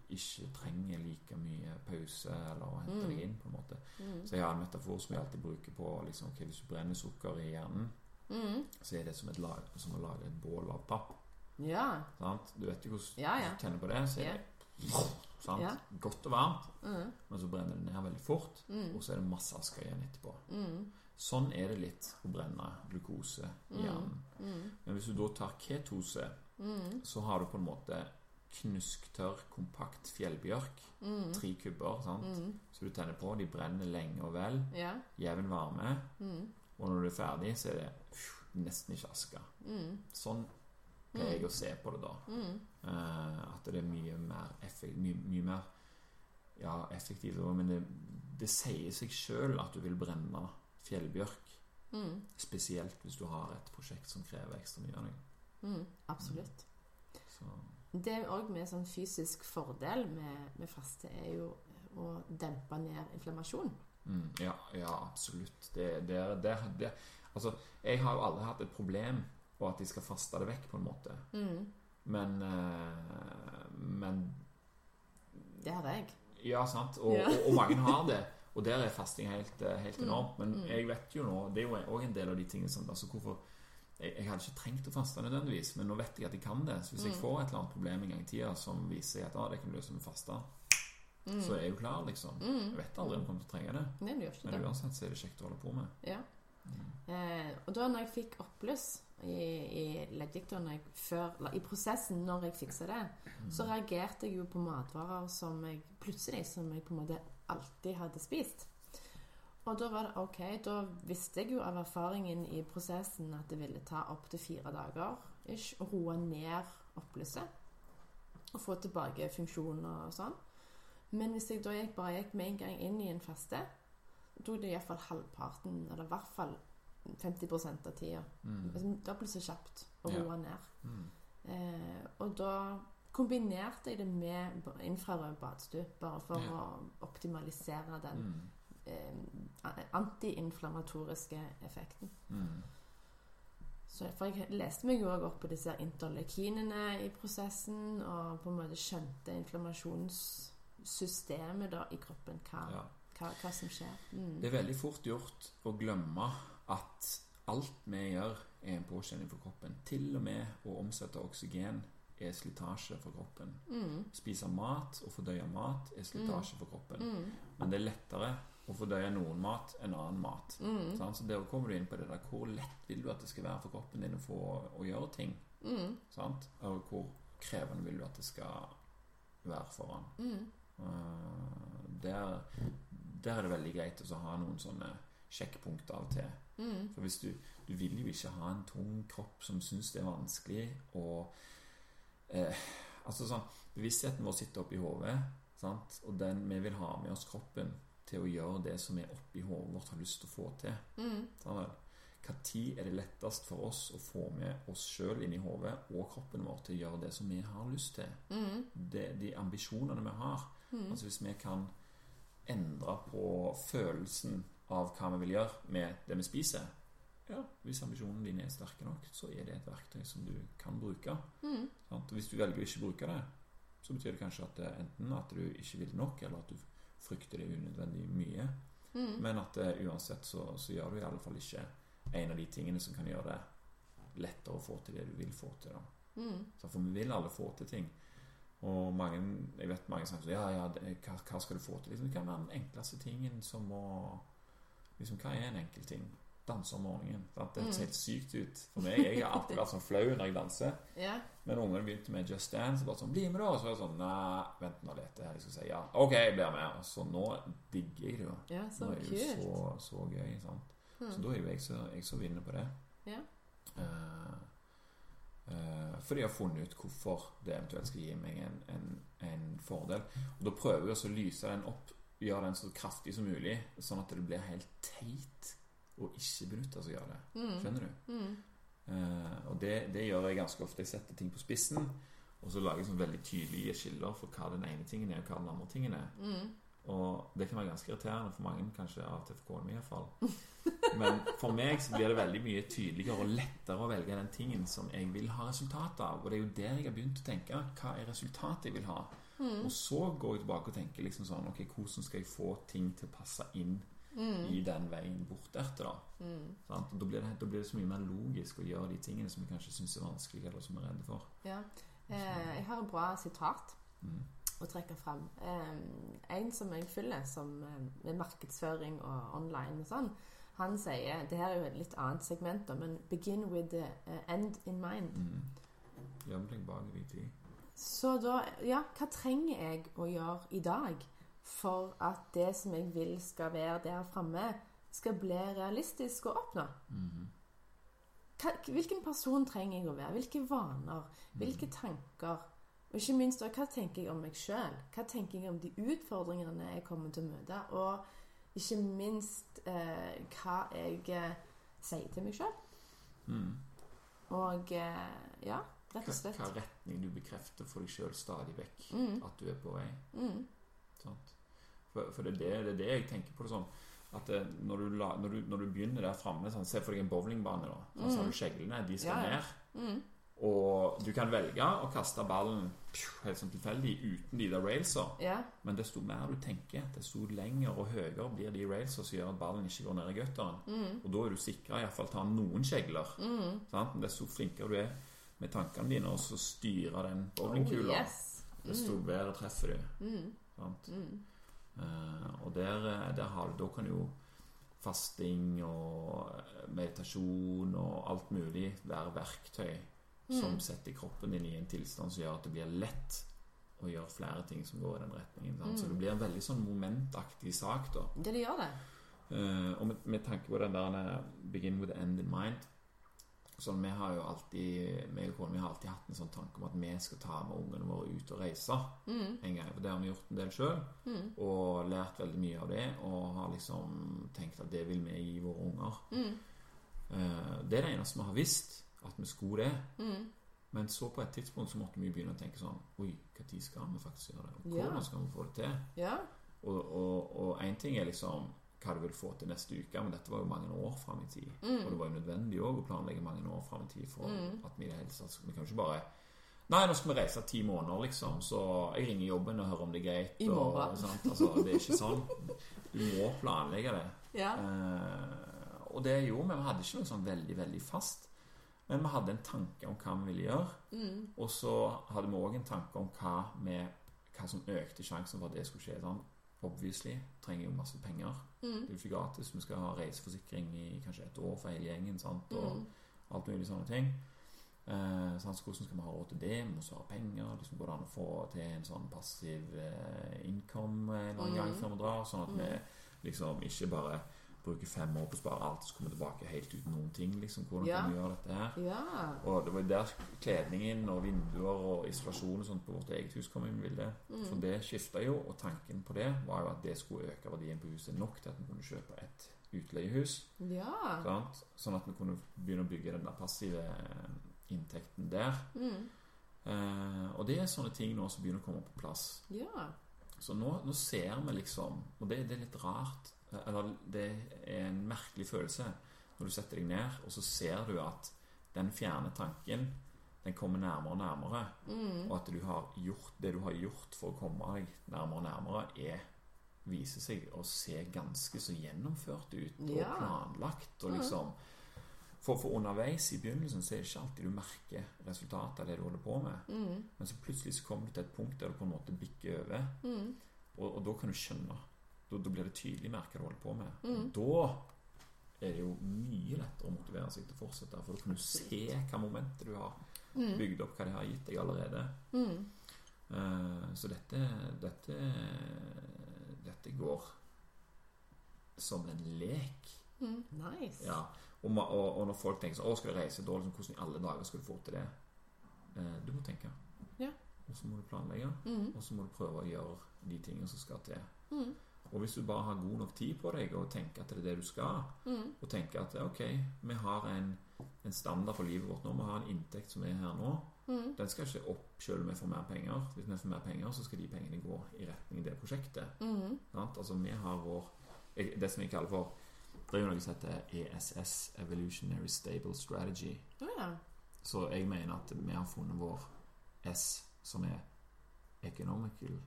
ikke trenger like mye pause eller å hente Mm. deg inn. på en måte Mm. Så jeg har en metafor som jeg alltid bruker på liksom, ok, Hvis du brenner sukker i hjernen, Mm. så er det som, lag, som å lage et bål av papp. Ja. Sant? Du vet jo hvordan Ja, ja. du tenner på det. Så er det? Ja. godt og varmt, Mm. men så brenner det ned veldig fort. Mm. Og så er det masse aske igjen etterpå. Mm. Sånn er det litt å brenne glukose i Mm. hjernen. Mm. Men hvis du da tar ketose, Mm. så har du på en måte knusktørr, kompakt fjellbjørk. Tre kubber sant? Så du tenner på. De brenner lenge og vel. Ja. Jevn varme. Mm. Og når du er ferdig, så er det pff, nesten ikke aske. Mm. Sånn pleier jeg å se på det da. Mm. Eh, at det er mye mer effektivt mye, mye mer ja, effektivt Men det, det sier seg sjøl at du vil brenne fjellbjørk. Mm. Spesielt hvis du har et prosjekt som krever ekstra mye av deg. Mm. Absolutt. Så, Det er òg med sånn fysisk fordel med, med faste, er jo å dempe ned inflammasjon. mm, ja, ja, absolutt. Det, det, det, det, altså, jeg har jo aldri hatt et problem på at de skal faste det vekk, på en måte. Mm. Men eh, Men Det hadde jeg. Ja, sant. Og, Ja. og, og mange har det. Og der er fasting helt, eh, helt Mm, enormt. Men mm. jeg vet jo nå Det er jo òg en del av de tingene som altså hvorfor jeg, jeg hadde ikke trengt å faste nødvendigvis, men nå vet jeg at jeg kan det. Så hvis jeg Mm. får et eller annet problem en gang i tida som viser at ah, det kan løse med faste, Mm. så er jeg jo klar, liksom. Mm. Jeg vet aldri om jeg kommer til å trenge det. Nei, Men uansett så er det kjekt å holde på med. Ja. Eh, og da når jeg fikk oppbluss i, i leddgikt, da når jeg før, eller i prosessen når jeg fiksa det, så reagerte jeg jo på matvarer som jeg plutselig som jeg på en måte alltid hadde spist. Og da var det ok, da visste jeg jo av erfaringen i prosessen at det ville ta opptil fire dager ish, å roe ned oppblusset. Og få tilbake funksjoner og sånn. Men hvis jeg da gikk, bare gikk med en gang inn i en faste, tok det iallfall halvparten, eller i hvert fall 50 av tida. Mm. Altså, Dobbelt så kjapt å Ja. ned. Mm. Eh, og da kombinerte jeg det med infrarød badstue, bare for Ja. å optimalisere den Mm. eh, antiinflamatoriske effekten. Mm. Så for jeg leste meg jo også opp på disse interlekinene interleukinene i prosessen, og på en måte skjønte inflammasjonssystemet da i kroppen, hva, Ja. Hva, hva som skjer. Mm. Det er veldig fort gjort å glemme at alt vi gjør, er en påkjenning for kroppen. Til og med å omsette oksygen er slitasje for kroppen. Mm. Spise mat og fordøye mat er slitasje for kroppen. Mm. Men det er lettere å fordøye noen mat enn annen mat. Mm. Sånn? Så der kommer du inn på det der hvor lett vil du at det skal være for kroppen din å få å gjøre ting Mm. Og hvor krevende vil du at det skal være foran? Mm. Uh, der, der er det veldig greit å ha noen sånne sjekkpunkter av og til. Mm. For hvis du, du vil jo ikke ha en tung kropp som syns det er vanskelig, og eh, Altså sånn Bevisstheten vår sitter oppi hodet, og den, vi vil ha med oss kroppen til å gjøre det som er oppi hodet vårt har lyst til å få til. Mm. Sånn, Når er det lettest for oss å få med oss sjøl inn i hodet og kroppen vår til å gjøre det som vi har lyst til? Mm. Det, de ambisjonene vi har. Mm. Altså Hvis vi kan endre på følelsen av hva vi vil gjøre med det vi spiser ja, Hvis ambisjonene dine er sterke nok, så er det et verktøy som du kan bruke. Mm. Hvis du velger å ikke bruke det, så betyr det kanskje at det enten at du ikke vil nok, eller at du frykter det unødvendig mye. Mm. Men at eh, uansett så, så gjør du i alle fall ikke en av de tingene som kan gjøre det lettere å få til det du vil få til. Mm. For vi vil alle få til ting. Og mange, jeg vet mange som sier ja, ja, det, hva, hva skal du få til? Liksom, det kan være den enkleste tingen som må liksom, Hva er en enkel ting? Danse om morgenen. Sant? Det høres Mm. helt sykt ut for meg. Jeg har alltid vært sånn flau når jeg danser. Yeah. Men ungene begynte med Just Dance. Og bare sånn, bli med da Og så var jeg sånn Nei, vent nå litt. Jeg skal si ja. Ok, jeg blir med. Og så nå digger jeg det jo. ja, så Nå er det jo så, så gøy. sant? Så Mm. da er jo jeg jeg så vinner på det. Ja. Eh, eh, fordi jeg har funnet ut hvorfor det eventuelt skal gi meg en, en, en fordel. Og da prøver jeg også å lyse den opp, gjøre den så kraftig som mulig, sånn at det blir helt teit å ikke benytte seg av det. Mm. Skjønner du? Mm. Uh, og det, det gjør jeg ganske ofte. Jeg setter ting på spissen, og så lager jeg sånn veldig tydelige skiller for hva den ene tingen er, og hva den andre tingen er. Mm. Og det kan være ganske irriterende for mange, kanskje av og til for kona mi iallfall. Men for meg så blir det veldig mye tydeligere og lettere å velge den tingen som jeg vil ha resultat av. Og det er jo der jeg har begynt å tenke. Hva er resultatet jeg vil ha? Mm. Og så går jeg tilbake og tenker liksom sånn Ok, hvordan skal jeg få ting til å passe inn Mm. i den veien bort etter, da? Mm. Sånn? Da blir, det, da blir det så mye mer logisk å gjøre de tingene som vi kanskje syns er vanskelig, eller som vi er redde for. Ja. Eh, jeg har et bra sitat Mm. Å trekke fram. En som jeg følger, som med markedsføring og online og sånn, han sier Det her er jo et litt annet segment, da, men 'begin with the eh, end in mind'. Mm. Bak i tid. Så da Ja, hva trenger jeg å gjøre i dag for at det som jeg vil skal være der framme, skal bli realistisk å oppnå? Hva, hvilken person trenger jeg å være? Hvilke vaner? Hvilke tanker? Og ikke minst da, hva tenker jeg om meg sjøl? Hva tenker jeg om de utfordringene jeg kommer til å møte? Og ikke minst eh, hva jeg eh, sier til meg sjøl. Mm. Og eh, ja, rett Hva, og slett. hva retning du bekrefter for deg sjøl stadig vekk Mm, at du er på vei. mm, For, for det, er det, det er det jeg tenker på det sånn at det, når, du la, når, du, når du begynner der framme sånn, Se for deg en bowlingbane. da sånn, Så har du skjeglene, de skal Mm. Ja, ja. ned. Og du kan velge å kaste ballen helt sånn tilfeldig uten de der railsa. ja. Men desto mer du tenker, desto lenger og høyere blir de railsa som gjør at ballen ikke går ned i gutteren. Mm, Og da er du sikra iallfall ta noen skjegler. mm. Sant? Desto flinkere du er med tankene dine og så styre den Oh, yes. mm. desto bedre treffer du. Sant? Eh, og der, eh, der har du, da kan jo fasting og eh, meditasjon og alt mulig være verktøy som Mm. setter kroppen din i en tilstand som gjør at det blir lett å gjøre flere ting som går i den retningen. Sant? Så Mm. det blir en veldig sånn momentaktig sak, da. Det det gjør det. Uh, og med, med tanke på den der 'begin with the end in mind' Sånn, Vi har jo alltid meg og kona har alltid hatt en sånn tanke om at vi skal ta med ungene våre ut og reise Mm, en gang. For det har vi gjort en del sjøl, mm, og lært veldig mye av det. Og har liksom tenkt at det vil vi gi våre unger. mm, Uh, det er det eneste vi har visst, at vi skulle det. mm. Men så på et tidspunkt så måtte vi begynne å tenke sånn Oi, når skal vi faktisk gjøre det? Og Ja. hvordan skal vi få det til? Ja. Og én ting er liksom hva du vil få til neste uke, men dette var jo mange år fram i tid. Mm. Og det var jo nødvendig òg å planlegge mange år fram i tid for Mm. at vi i det hele tatt Vi kan ikke bare Nei, nå skal vi reise ti måneder, liksom, så jeg ringer jobben og hører om det er greit. I og- morgen. sant? Altså, det er ikke sånn. Du må planlegge det. Ja. Eh, og det gjorde vi. Vi hadde ikke noe sånn veldig, veldig fast. Men vi hadde en tanke om hva vi ville gjøre. Mm. Og så hadde vi òg en tanke om hva, vi, hva som økte sjansen for at det skulle skje. Sånn. Obviously trenger jo masse penger. Mm. Det er jo ikke gratis. Vi skal ha reiseforsikring i kanskje et år for hele gjengen. Sant? Og Mm. alt mulig sånne ting. Eh, sant? så hvordan skal vi ha råd til det? Vi må ha penger. Liksom går det an å få til en sånn passiv eh, income en eller annen gang Mhm. før vi drar? Sånn at Mhm. vi liksom ikke bare bruker fem år på å spare alt, så kommer tilbake helt uten noen ting. Liksom, hvordan Ja. kan vi gjøre dette her? Ja. Og det var der kledningen og vinduer og isolasjon og sånt på vårt eget hus kom inn i bildet. Mm. For det skifta jo, og tanken på det var jo at det skulle øke verdien på huset nok til at vi kunne kjøpe et utleiehus. Ja. Sånn at vi kunne begynne å bygge den der passive inntekten der. Mm. Eh, og det er sånne ting nå som begynner å komme på plass. Ja. Så nå, nå ser vi liksom Og det, det er litt rart Eller det er en merkelig følelse når du setter deg ned, og så ser du at den fjerne tanken den kommer nærmere og nærmere. Mm. Og at du har gjort det du har gjort for å komme deg nærmere og nærmere, er viser seg å se ganske så gjennomført ut og Ja. planlagt. Og Mhm. liksom for, for underveis i begynnelsen så er det ikke alltid du merker resultatet av det du holder på med. Mm. Men så plutselig så kommer du til et punkt der du på en måte bikker over, Mm. og, og da kan du skjønne. Da, da blir det tydelig mer hva du holder på med. Mm. Og da er det jo mye lettere å motivere seg til å fortsette, for da kan du se hva momentet du har Mm. bygd opp, hva det har gitt deg allerede. Mm. Uh, så dette, dette Dette går som en lek. Mm. Nice. Ja. Og, og, og når folk tenker sånn 'Å, skal du reise?' Da liksom, hvordan i alle dager skal du få til det? Eh, du må tenke. Ja. Og så må du planlegge. Mm. Og så må du prøve å gjøre de tingene som skal til. Mm. Og hvis du bare har god nok tid på deg og tenker at det er det du skal, Mm. og tenker at ok, vi har en, en standard for livet vårt nå, vi har en inntekt som er her nå, Mm. den skal ikke opp selv om vi får mer penger. Hvis vi får mer penger, så skal de pengene gå i retning det prosjektet. Mm. Altså vi har vår Det som vi kaller for Det er jo noe som heter ESS, Evolutionary Stable Strategy. Oh, ja. Så jeg mener at vi har funnet vår S, som er Economical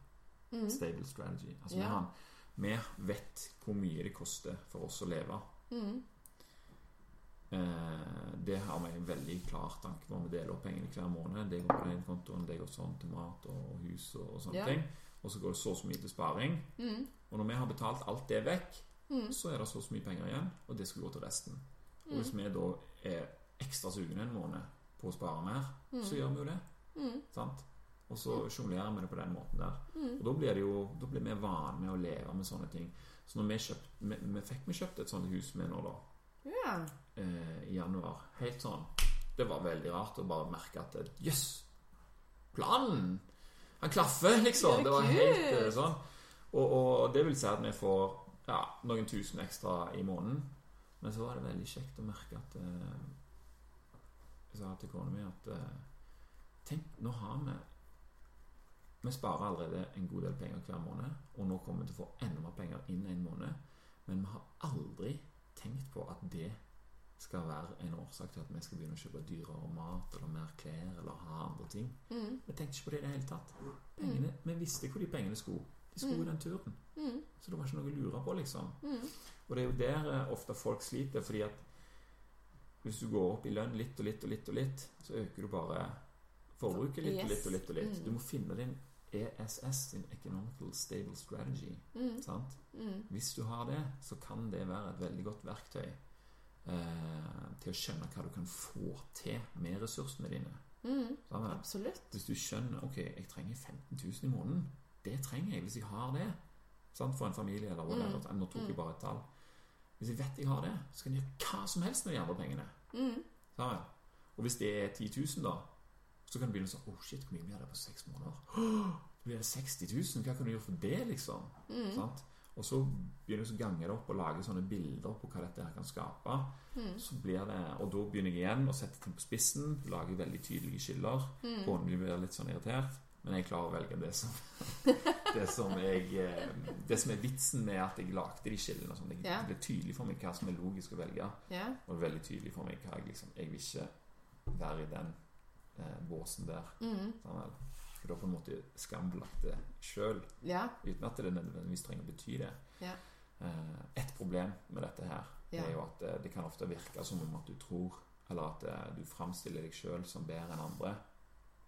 Mm. Stable Strategy. Altså vi, har har, vi vet hvor mye det koster for oss å leve. Mm. Eh, det har vi en veldig klar tanke på. Vi deler opp pengene hver måned. Det går på den kontoen, det går sånn til mat og hus og, og sånne Ja. ting. Og så går det så og så mye til sparing. Mm. Og når vi har betalt alt det vekk, Mm. så er det så og så mye penger igjen, og det skal gå til resten. Og Mm. hvis vi da er ekstra sugne en måned på å spare mer, så gjør vi jo det. Mm. sant? Og så sjonglerer vi det på den måten der. Mm. Og da blir det jo Da blir vi vane med å leve med sånne ting. Så når vi, kjøpt, vi, vi fikk vi kjøpt et sånt hus med nå, da, Ja. eh, i januar. Helt sånn Det var veldig rart å bare merke at Jøss! Yes, planen! Han klaffer, liksom! Det var helt eh, sånn. Og, og det vil si at vi får ja, noen tusen ekstra i måneden. Men så var det veldig kjekt å merke at eh, Jeg sa til kona mi at eh, Tenk, nå har vi Vi sparer allerede en god del penger hver måned, og nå kommer vi til å få enda mer penger inn en måned. Men vi har aldri tenkt på at det skal være en årsak til at vi skal begynne å kjøpe dyrere mat eller mer klær eller ha andre ting. Mm. Vi tenkte ikke på det i det hele tatt. Pengene, Vi visste hvor de pengene skulle. De skulle mm. den turen. Mm. Så det var ikke noe å lure på, liksom. Mm. Og det er jo der eh, ofte folk sliter, fordi at hvis du går opp i lønn litt og litt og litt og litt, så øker du bare forbruket litt Yes. litt og litt. og litt. Mm. Du må finne din ESS, din Economical Stable Strategy. Mm. Sant? Mm. Hvis du har det, så kan det være et veldig godt verktøy eh, til å skjønne hva du kan få til med ressursene dine. Mm. Absolutt. Hvis du skjønner ok, jeg trenger 15 000 i måneden, det trenger jeg hvis jeg har det. Sant? For en familie eller hva det er. Nå tok jeg Mm. bare et tall. Hvis jeg vet jeg har det, så kan jeg gjøre hva som helst med de andre pengene. Mm. Og hvis det er 10 000, da, så kan du begynne sånn Å, oh, shit, hvor mye blir det på seks måneder? Blir det 60 000? Hva kan du gjøre for det, liksom? Mm. Og så begynner du å gange det opp og lage sånne bilder på hva dette her kan skape. Mm. Så blir det, Og da begynner jeg igjen å sette ting på spissen, lage veldig tydelige skiller. Mm. Kona blir litt sånn irritert, men jeg klarer å velge det som Det som, jeg, eh, det som er vitsen med at jeg lagde de skillene. Sånn. Det, yeah. det blir tydelig for meg hva som er logisk å velge. yeah. Og veldig tydelig for meg hva jeg liksom Jeg vil ikke være i den eh, båsen der. Mm. Sånn. For da på en måte skambelagt det sjøl, Ja. uten at det nødvendigvis trenger å bety det. Ja. Eh, et problem med dette her Ja. er jo at eh, det kan ofte virke som om at du tror Eller at eh, du framstiller deg sjøl som bedre enn andre.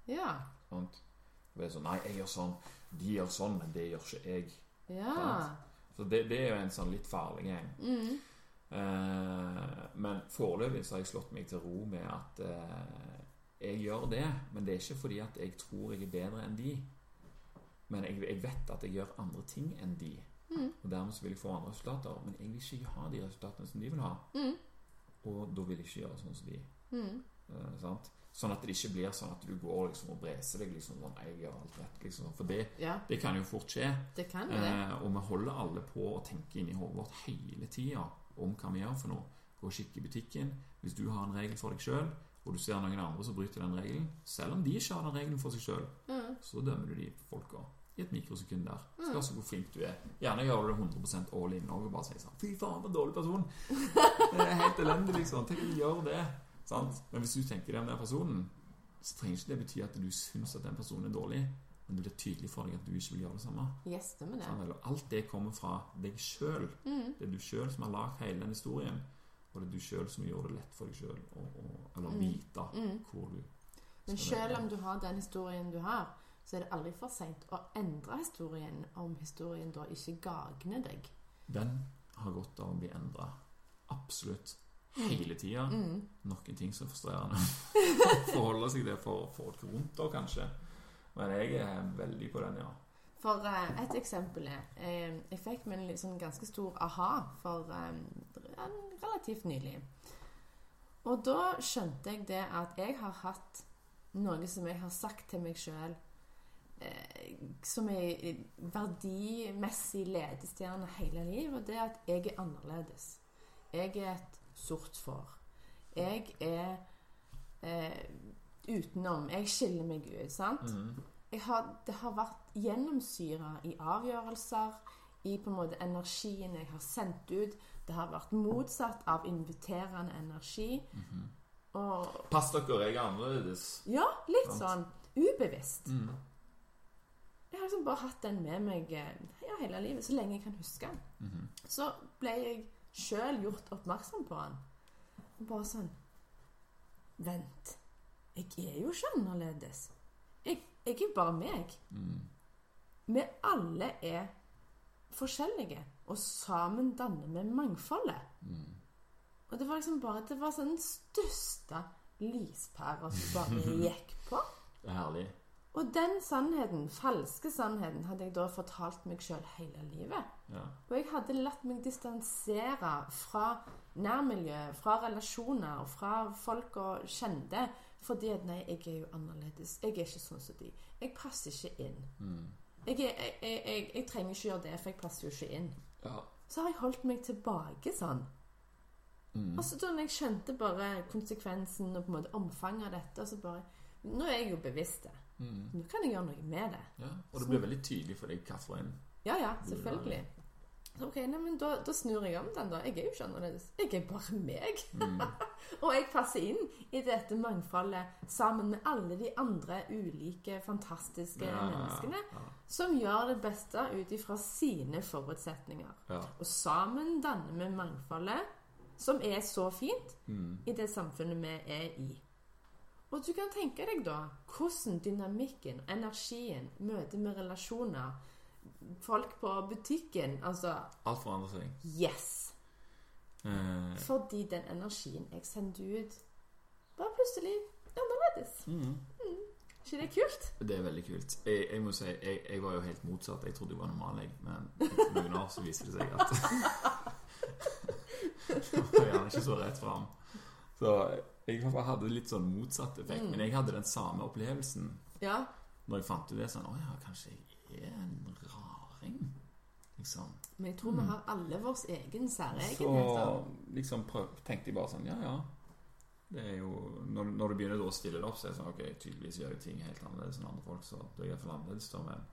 Ja. Sant? Det er sånn Nei, jeg gjør sånn. De gjør sånn, men det gjør ikke jeg. Ja. Så det, det er jo en sånn litt farlig gjeng. Mm. Eh, men foreløpig så har jeg slått meg til ro med at eh, jeg gjør det, men det er ikke fordi at jeg tror jeg er bedre enn de. Men jeg, jeg vet at jeg gjør andre ting enn de. Mm. Og dermed vil jeg få andre resultater. Men jeg vil ikke ha de resultatene som de vil ha. Mm. Og da vil jeg ikke gjøre sånn som de. Mm. Eh, sant? Sånn at det ikke blir sånn at du går liksom og breser deg liksom sånn Jeg gjør alt rett, liksom. For det, Ja, det kan jo fort skje. det kan det. Eh, og vi holder alle på å tenke inni hodet vårt hele tida om hva vi gjør for noe. Gå og kikke i butikken. Hvis du har en regel for deg sjøl, og du ser noen andre som bryter den regelen, selv om de ikke har den regelen for seg sjøl, Mm. så dømmer du de folka i et mikrosekund der. Skal så hvor flink du er. Gjerne gjør du det 100 all in og bare sier sånn Fy faen, for en dårlig person. Det er helt elendig, liksom. Tenk at du gjør det. Sant? Men hvis du tenker deg om den personen, så trenger ikke det bety at du syns at den personen er dårlig. Men det blir tydelig for deg at du ikke vil gjøre det samme. Yes, det. Sånn, alt det kommer fra deg sjøl. Mm. Det er du sjøl som har lagd hele den historien. Og det du sjøl som gjør det lett for deg sjøl å Mm. vite Mm. hvor du Men sjøl om du har den historien du har, så er det aldri for seint å endre historien om historien da ikke gagner deg. Den har godt av å bli endra. Absolutt. Hele tida. Mm. Noen ting som er frustrerende forholde seg til for folk rundt, da, kanskje. Men jeg er veldig på den, ja. For uh, et eksempel er eh, Jeg fikk meg en sånn ganske stor aha for eh, en- relativt nylig. Og da skjønte jeg det at jeg har hatt noe som jeg har sagt til meg sjøl eh, som er verdimessig ledestjerne hele livet, og det er at jeg er annerledes. Jeg er et sort får. Jeg er eh, utenom. Jeg skiller meg ut, sant? Mm. jeg har, det har vært gjennomsyra i avgjørelser, i på en måte energien jeg har sendt ut. Det har vært motsatt av inviterende energi. Mhm. Og Pass dere, jeg er annerledes. ja, litt Sant. sånn ubevisst. Mm. Jeg har liksom bare hatt den med meg eh, ja, hele livet, så lenge jeg kan huske den. -hmm. Så ble jeg sjøl gjort oppmerksom på den. Og bare sånn Vent. Jeg er jo ikke annerledes. Jeg, jeg er bare meg. Mm. Vi alle er forskjellige, og sammen danner vi mangfoldet. Mm. Og det var liksom bare Det var sånn den største lyspæra som bare gikk på. Det er herlig. Og den sannheten, falske sannheten, hadde jeg da fortalt meg sjøl hele livet. Ja. Og jeg hadde latt meg distansere fra nærmiljø, fra relasjoner, fra folk og kjente. Fordi at nei, jeg er jo annerledes. Jeg er ikke sånn som de. Jeg passer ikke inn. Mm. Jeg, jeg, jeg, jeg, jeg trenger ikke gjøre det, for jeg passer jo ikke inn. Ja. Så har jeg holdt meg tilbake sånn. Mm. Og så da jeg skjønte bare konsekvensen og på en måte omfanget av dette, så bare Nå er jeg jo bevisst det. Mm. Nå kan jeg gjøre noe med det. ja. Og det blir veldig tydelig for deg hvilken Ja, ja, selvfølgelig. Så ok, nei, men da, da snur jeg om den, da. Jeg er jo ikke annerledes. Jeg er bare meg. Mm. Og jeg passer inn i dette mangfoldet sammen med alle de andre ulike, fantastiske menneskene Ja. som gjør det beste ut ifra sine forutsetninger. Ja. Og sammen danner vi mangfoldet, som er så fint mm. i det samfunnet vi er i. Og du kan tenke deg da hvordan dynamikken, energien, møtet med relasjoner, folk på butikken Altså Alt forandrer seg. yes! Eh, Fordi den energien jeg sendte ut, var plutselig annerledes. mhm. ikke det kult? Det er veldig kult. Jeg, jeg må si, jeg, jeg var jo helt motsatt. Jeg trodde jeg var normal, jeg. Men etter noen år så viser det seg at Det var gjerne ikke så rett fram. Så jeg hadde litt sånn motsatt effekt. Mm. Men jeg hadde den samme opplevelsen Ja. når jeg fant ut det. Sånn Å ja, kanskje jeg er en raring. Liksom. Men jeg tror vi har alle vår egen Så særegenheter. liksom prøv, tenkte jeg bare sånn Ja, ja. Det er jo Når, når du begynner å stille det opp, så er det sånn Ok, tydeligvis gjør jeg ting helt annerledes enn andre folk, så det er iallfall annerledes, da, men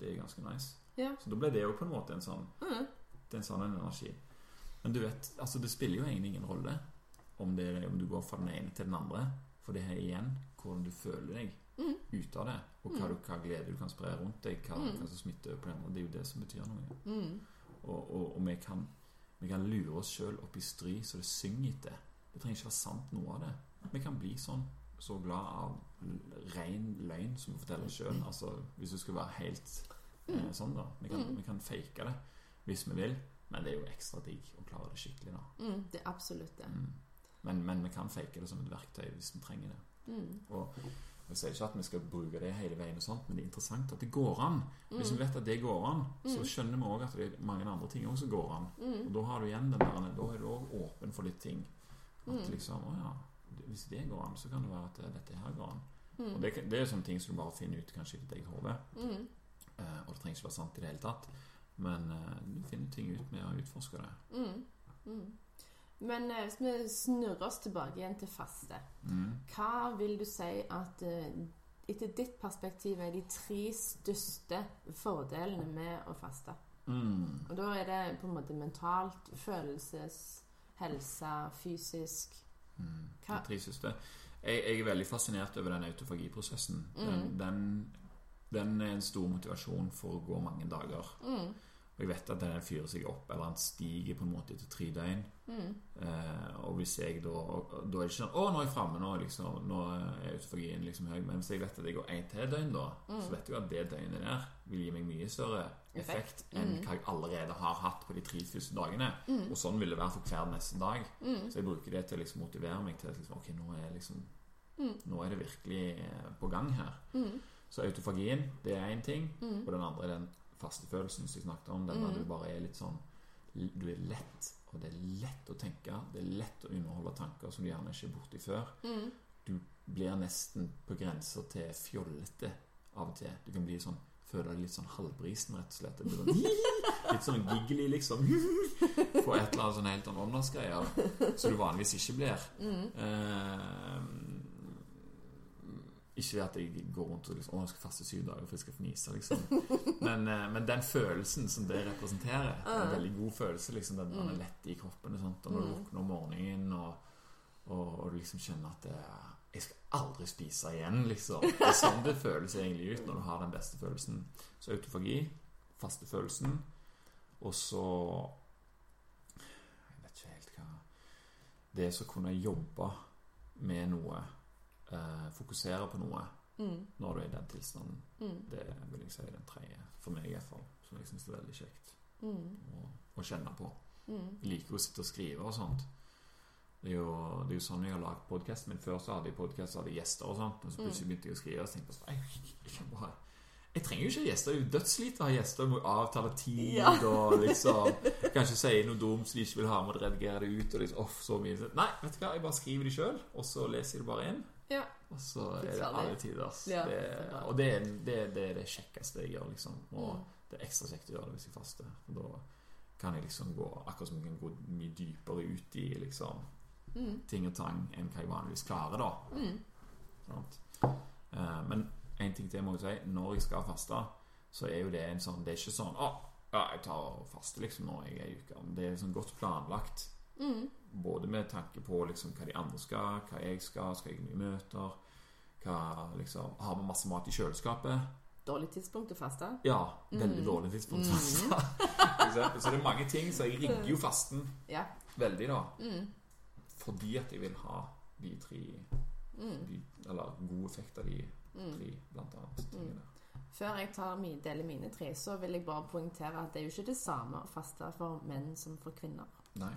det er ganske nice. Ja. Så da ble det jo på en måte en sånn Mm. Det er en sånn energi. Men du vet, altså det spiller jo egentlig ingen rolle om, det, om du går fra den ene til den andre. For det er igjen hvordan du føler deg Mm. ut av det. Og hva, du, hva glede du kan spre rundt deg. Hva, Mm. hva som smitter på den. Det er jo det som betyr noe. Mm. Og, og, og vi, kan, vi kan lure oss sjøl opp i stry så det synger etter. Det trenger ikke være sant, noe av det. Vi kan bli sånn så glad av ren løgn som vi forteller sjøl. Altså, hvis du skulle være helt eh, sånn, da. Vi kan, Mm. vi kan fake det hvis vi vil, men det er jo ekstra digg å klare det skikkelig, da. Mm. Det er absolutt det. Mm. Men, men vi kan fake det som et verktøy hvis vi trenger det. Mm. Og jeg sier ikke at vi skal bruke det hele veien, og sånt, men det er interessant at det går an. Hvis vi vet at det går an, så skjønner vi òg at det er mange andre ting også som går an. Og da har du igjen den der, da er du òg åpen for litt ting. At liksom Å ja, hvis det går an, så kan det være at dette her går an. Og det, det er sånne ting som du bare finner ut kanskje i ditt eget hode. Mm. Eh, og det trenger ikke være sant i det hele tatt. Men eh, du finner ting ut med å utforske det. Mm. Mm. Men eh, hvis vi snurrer oss tilbake igjen til faste, Mm. hva vil du si at eh, etter ditt perspektiv er de tre største fordelene med å faste? Mm. Og da er det på en måte mentalt, følelses, helse, fysisk Mm. De tre siste. Jeg, jeg er veldig fascinert over den autofagiprosessen. Mm. Den, den, den er en stor motivasjon for å gå mange dager. mm. Og jeg vet at den fyrer seg opp, eller den stiger på en måte etter tre døgn. Mm. Eh, og hvis jeg da Da er det ikke sånn 'Å, nå er jeg framme. Nå, liksom, nå er autofagien liksom høy.' Men hvis jeg vet at jeg går én til døgn, da, så vet jeg at det døgnet der vil gi meg mye større effekt enn hva jeg allerede har hatt på de tre første dagene. Og sånn vil det være for hver neste dag. Så jeg bruker det til å liksom motivere meg til at liksom, ok, nå er, liksom, nå er det virkelig eh, på gang her. Så autofagien, det er én ting. Og den andre er den fastefølelsen som jeg snakket om. Den der du bare er litt sånn Du er lett, og det er lett å tenke. Det er lett å underholde tanker som du gjerne ikke er borti før. Du blir nesten på grensa til fjollete av og til. Du kan bli sånn Føler deg litt sånn halvbrisen, rett og slett. Sånn, litt sånn giggly, liksom. På et eller annet sånn helt annet åndalsgreier som du vanligvis ikke blir. Eh, ikke at jeg går rundt og liksom, å, jeg skal faste syv dager for jeg skal fnise, liksom. Men, eh, men den følelsen som det representerer, er en veldig god følelse. liksom Den man er lett i kroppen og sånt. Og når du våkner om morgenen og, og, og du liksom kjenner at det, jeg skal aldri spise igjen, liksom. Det er sånn det føles egentlig ut når du har den beste følelsen. Så autofagi, fastefølelsen, og så Jeg vet ikke helt hva Det å kunne jobbe med noe, eh, fokusere på noe Mm. når du er i den tilstanden, Mm. det vil jeg si er den tredje, for meg i hvert fall, som jeg syns er veldig kjekt Mm. å, å kjenne på. Mm. Jeg liker å sitte og skrive og sånt. Det er jo, det er jo sånn jeg har lagd podkasten min. Før så hadde jeg podcast, så hadde gjester og sånt. Og så plutselig begynte jeg å skrive, og så tenkte jeg jeg, jeg, bare, jeg trenger jo ikke gjester. Det er jo dødslite å ha gjester. Jeg må avtale tid Ja. og liksom Kanskje si noe dumt som de ikke vil ha med, å redigere det ut. Og liksom, off, så mye. Nei, vet du hva, jeg bare skriver det sjøl, og så leser jeg det bare inn. Ja. Og så er det alle alle Altså. Ja, det, og det er, det, det er det kjekkeste jeg gjør, liksom. Og Mm. det er ekstra kjekt å gjøre det hvis jeg faster. For da kan jeg liksom gå akkurat som jeg kan gå mye dypere ut i liksom Mm. ting og tang enn hva jeg vanligvis klarer, da. Mm. Eh, men en ting til må jeg si. Når jeg skal faste, så er jo det en sånn Det er ikke sånn Å, ja, jeg tar og faster liksom nå jeg er i uka. Men det er liksom godt planlagt. Mm. Både med tanke på liksom hva de andre skal, hva jeg skal, skal jeg i møter hva liksom Har vi masse mat i kjøleskapet? Dårlig tidspunkt å faste. Ja, veldig Mm. dårlig tidspunkt. å faste. Mm. Så det er mange ting, så jeg rigger jo fasten Ja. veldig, da. Mm. Fordi at jeg vil ha de tre Mm. de, Eller god effekt av de tre, blant annet. tingene. Før jeg tar mi, deler mine tre, så vil jeg bare poengtere at det er jo ikke det samme å faste for menn som for kvinner. Nei.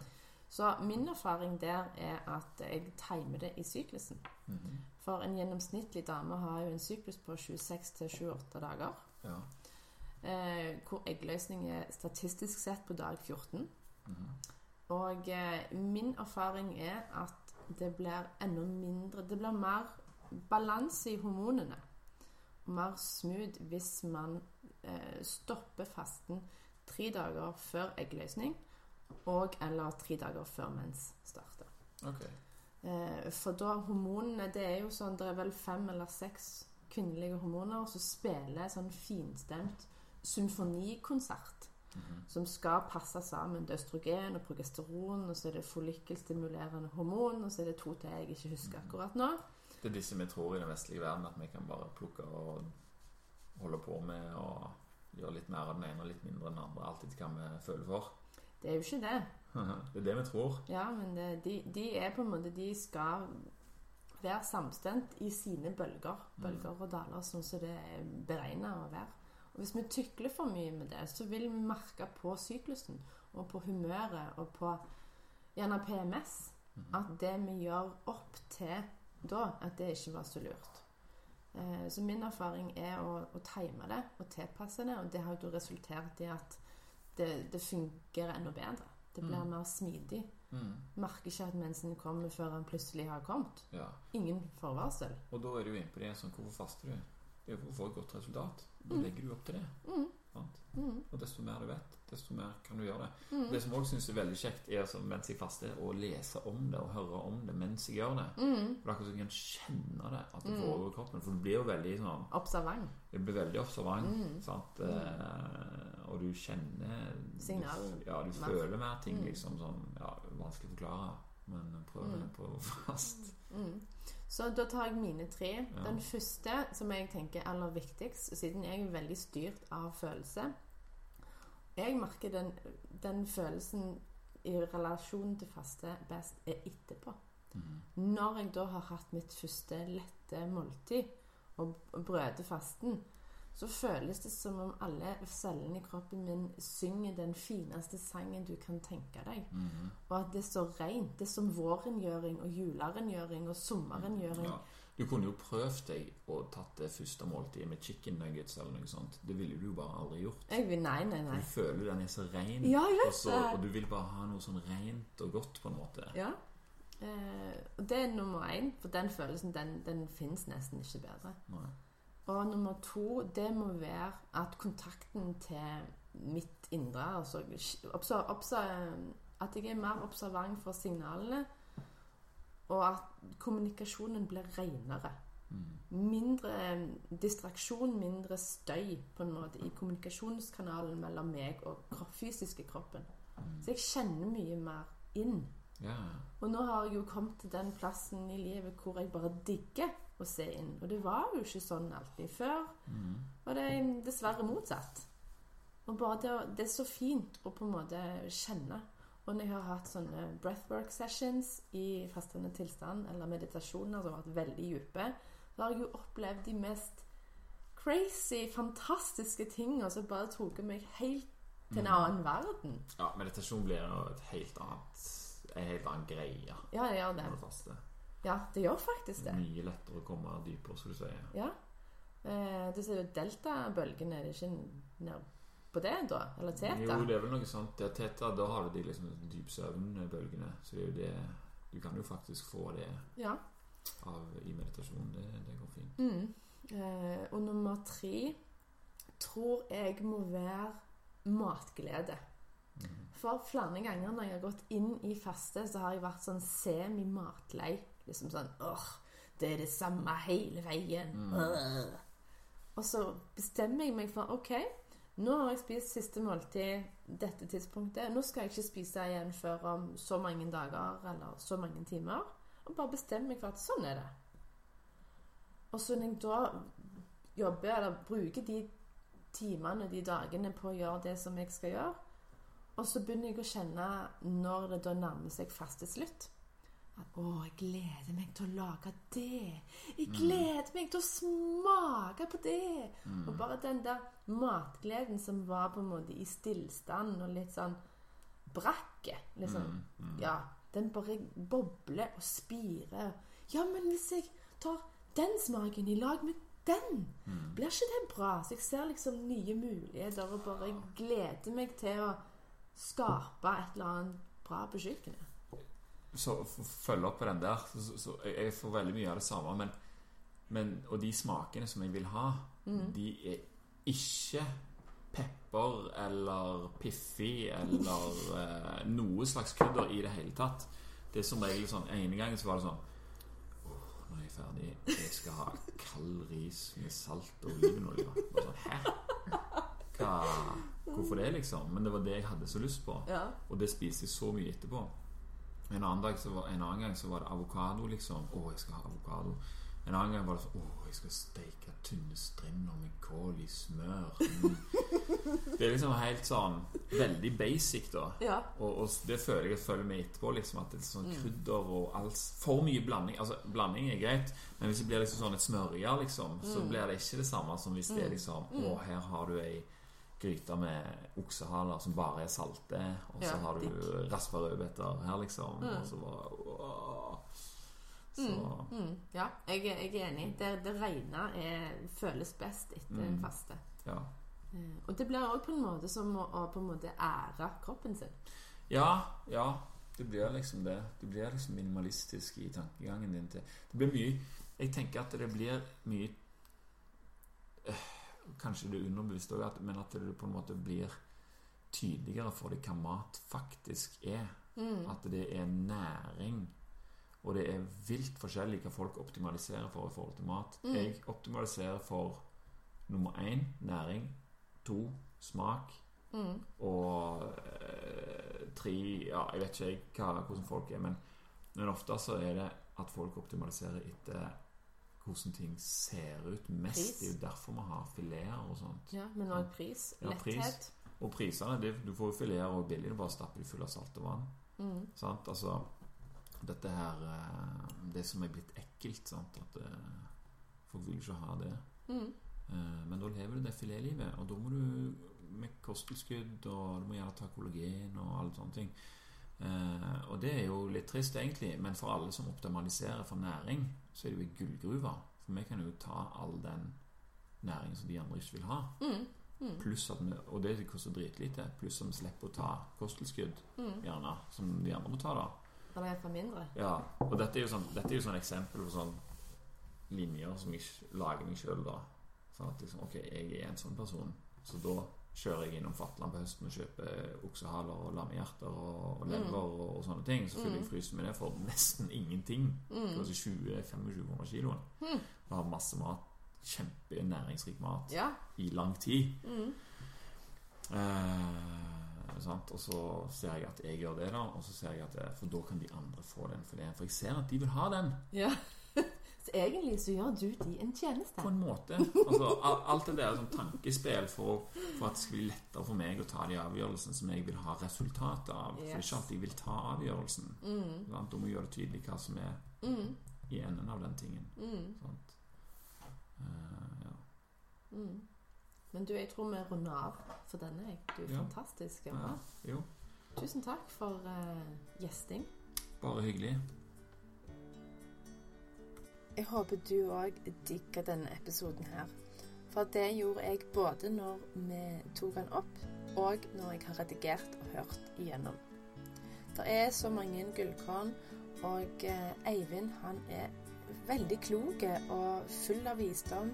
Så min erfaring der er at jeg timer det i syklusen. Mhm. For en gjennomsnittlig dame har jo en syklus på 26-28 dager. Ja. Eh, hvor eggløsning er statistisk sett på dag 14. Mhm. Og eh, min erfaring er at det blir enda mindre Det blir mer balanse i hormonene. Mer smooth hvis man eh, stopper fasten tre dager før eggløsning og eller tre dager før mens starter. Okay. Eh, for da hormonene Det er jo sånn Det er vel fem eller seks kvinnelige hormoner som spiller sånn finstemt symfonikonsert. Som skal passe sammen. Det er østrogen og progesteron, og så er det follikkelstimulerende hormon, og så er det to til jeg ikke husker akkurat nå. Det er disse vi tror i den vestlige verden at vi kan bare plukke og holde på med og gjøre litt mer av den ene og litt mindre enn den andre. Alltid hva vi føler for. Det er jo ikke det. Det er det vi tror. Ja, men det, de, de er på en måte De skal være samstemt i sine bølger. Bølger og daler, sånn som det er beregna å være. Og Hvis vi tykler for mye med det, så vil vi merke på syklusen og på humøret og på gjerne PMS at det vi gjør opp til da at det ikke var så lurt. Eh, så min erfaring er å, å time det og tilpasse det, og det har jo resultert i at det, det fungerer enda bedre. Det blir Mm. mer smidig. Mm. Merker ikke at mensen kommer før han plutselig har kommet. Ja. Ingen forvarsel. Og da er du inne på det sånn Hvorfor faster du? Det er for å få et godt resultat. Da Mm. legger du opp til det. Mm, mm, Og desto mer du vet, desto mer kan du gjøre det. mm, Det som også syns er veldig kjekt, er altså, mens jeg faster, å lese om det og høre om det mens jeg gjør det. mm. For det er akkurat som du kan kjenne det, at det Mm. foregår i kroppen. For du blir jo veldig sånn Observant. Du blir veldig observant. Mm. Sant? Eh, og du kjenner Signal. Du, ja, du Mer. føler mer ting, Mm. liksom. Sånn, ja, vanskelig å forklare, men prøv Mm. på fast. Mm. Så da tar jeg mine tre. Ja. Den første, som jeg tenker er aller viktigst, siden jeg er veldig styrt av følelse Jeg merker den, den følelsen i relasjon til faste best er etterpå. Mm. Når jeg da har hatt mitt første lette måltid og brøter fasten, så føles det som om alle cellene i kroppen min synger den fineste sangen du kan tenke deg. Mm. Og at det er så rent. Det er som vårengjøring og julerengjøring og sommerengjøring. Ja. Du kunne jo prøvd deg og tatt det første måltidet med chicken nuggets eller noe sånt. Det ville du bare aldri gjort. Jeg vil Nei, nei, nei. Du føler den er så ren, Ja, og, så, og du vil bare ha noe sånn rent og godt, på en måte. Ja. Eh, og det er nummer én, for den følelsen den, den fins nesten ikke bedre. Nei. Og nummer to, det må være at kontakten til mitt indre altså At jeg er mer observant for signalene, og at kommunikasjonen blir renere. Mm. Mindre eh, distraksjon, mindre støy på en måte i kommunikasjonskanalen mellom meg og kro- fysiske kroppen. Mm. Så jeg kjenner mye mer inn. Ja. Og nå har jeg jo kommet til den plassen i livet hvor jeg bare digger å se inn. Og det var jo ikke sånn alltid før. Mm. Og det er dessverre motsatt. Og bare det, det er så fint å på en måte kjenne. Og når jeg har hatt sånne breathwork sessions i fastende tilstand, eller meditasjoner som har vært veldig dype, så har jeg jo opplevd de mest crazy, fantastiske tingene som bare tok meg helt til en Mm. annen verden. ja, meditasjon blir jo et helt annet en helt annen greie Ja, det gjør det. Ja, det gjør faktisk det. Mye lettere å komme dypere, som du sier. Ja. Eh, du ser jo delta-bølgene Er det ikke ned på det, da? Eller teta? Jo, det er vel noe sånt. Det er teta, da har du de liksom dyp søvn-bølgene. Så det er jo det Du kan jo faktisk få det Ja. av i meditasjon. Det, det går fint. Mm. Eh, og nummer tre tror jeg må være matglede. Mm. For flere ganger når jeg har gått inn i faste, så har jeg vært sånn semi-matlei. Liksom sånn åh, det er det samme hele veien. Mm. Og så bestemmer jeg meg for ok, nå har jeg spist siste måltid dette tidspunktet. Nå skal jeg ikke spise igjen før om så mange dager eller så mange timer. Og bare bestemmer meg for at sånn er det. Og så når jeg da jobber eller bruker de timene de dagene på å gjøre det som jeg skal gjøre, og så begynner jeg å kjenne når det da nærmer seg faste slutt at å, jeg gleder meg til å lage det. Jeg Mm. gleder meg til å smake på det. Mm. Og bare den der matgleden som var på en måte i stillstand og litt sånn brakke. Liksom. Mm, mm. Ja, den bare bobler og spirer. Ja, men hvis jeg tar den smaken i lag med den, Mm. blir ikke det bra? Så jeg ser liksom nye muligheter og bare gleder meg til å skape et eller annet bra på kjøkkenet. Så for å følge opp på den der så, så, så jeg, får veldig mye av det samme, men, men Og de smakene som jeg vil ha, Mm. de er ikke pepper eller piffi eller eh, noe slags krydder i det hele tatt. Det er som regel sånn En gang så var det sånn nå er jeg ferdig. Jeg skal ha kald ris med salt og olivenolje. Sånn, Hæ? Hva, hvorfor det, liksom? Men det var det jeg hadde så lyst på. Ja. Og det spiste jeg så mye etterpå. En annen, dag så var, en annen gang så var det avokado, liksom. Å, jeg skal ha avokado. En annen gang var det sånn Å, jeg skal steike tynne strimler med kål i smør. Mm. Det er liksom helt sånn Veldig basic, da. ja. Og, og det føler jeg følger med etterpå. Liksom, at det er sånn Mm. krydder og alt For mye blanding. Altså, blanding er greit, men hvis det blir liksom sånn et smørje, liksom, så Mm. blir det ikke det samme som hvis det er liksom Mm. Å, her har du ei gryte med oksehaler som bare er salte, og så Ja, har du raspa rødbeter her, liksom. Mm. Og så bare. Så Mm, mm, ja, jeg, jeg er enig. Det, det rene føles best etter en Mm. faste. ja. Eh, Og det blir òg på en måte som å, å på en måte ære kroppen sin. Ja, ja. Det blir liksom det. Du blir liksom minimalistisk i tankegangen din. til Det blir mye Jeg tenker at det blir mye øh, Kanskje det er underbevisst òg, men at det på en måte blir tydeligere for deg hva mat faktisk er. Mm. At det er næring. Og det er vilt forskjellig hva folk optimaliserer for i forhold til mat. Mm. Jeg optimaliserer for nummer én næring. To smak. Mm. Og eh, tre Ja, jeg vet ikke hva, hvordan folk er, men, men ofte så er det at folk optimaliserer etter hvordan ting ser ut mest. Pris. Det er jo derfor vi har fileter og sånt. Ja, men òg pris. Ja, pris. Letthet. Og prisene det, Du får jo fileter og billig, du bare stapper de fulle av salt og vann. Mm. Sant? Altså Dette her eh, Det som er blitt ekkelt, sant? At eh, folk vil ikke ha det. Mm. Eh, Men da lever du det filetlivet, og da må du med kosttilskudd, og du må gjerne ta kollagen og alle sånne ting. Eh, og det er jo litt trist, egentlig, men for alle som optimaliserer for næring, så er det jo ei gullgruve. For vi kan jo ta all den næringen som de andre ikke vil ha. Mm. Mm. Pluss at vi, Og det koster dritlite. Pluss at vi slipper å ta kosttilskudd, Mm. gjerne, som de andre må ta, da. Det er for mindre. Ja, og dette er jo sånn, dette er jo sånn eksempel på sånn linjer som jeg lager meg sjøl, da. Sånn at liksom, ok, jeg er en sånn person, så da kjører jeg innom Fatland på høsten og kjøper oksehaler og lammehjerter og, og lever og, og sånne ting. Så fyller jeg frysen med det for nesten ingenting. Mm. Kanskje 20-25 kroner kiloen. Mm. Og har masse mat. Kjempenæringsrik mat Ja. i lang tid. Mm. Eh, sant? Og så ser jeg at jeg gjør det, da. Og så ser jeg at det, For da kan de andre få den fileten. For jeg ser at de vil ha den. ja. Så egentlig så gjør du de en tjeneste. På en måte. Altså, alt det der er sånn tankespill for, for at det skal bli lettere for meg å ta de avgjørelsene som jeg vil ha resultatet av. For det er ikke alltid jeg vil ta avgjørelsen. Mm. Sant? Da må gjøre det tydelig hva som er Mm. i enden av den tingen. Mm. Eh, ja. Mm. Men du, jeg tror vi runder av for denne. jeg. Du er Ja. fantastisk. ja. Tusen takk for uh, gjesting. bare hyggelig. Jeg håper du òg digger denne episoden her. For det gjorde jeg både når vi tok den opp, og når jeg har redigert og hørt igjennom. Det er så mange gullkorn, og eh, Eivind han er veldig klok og full av visdom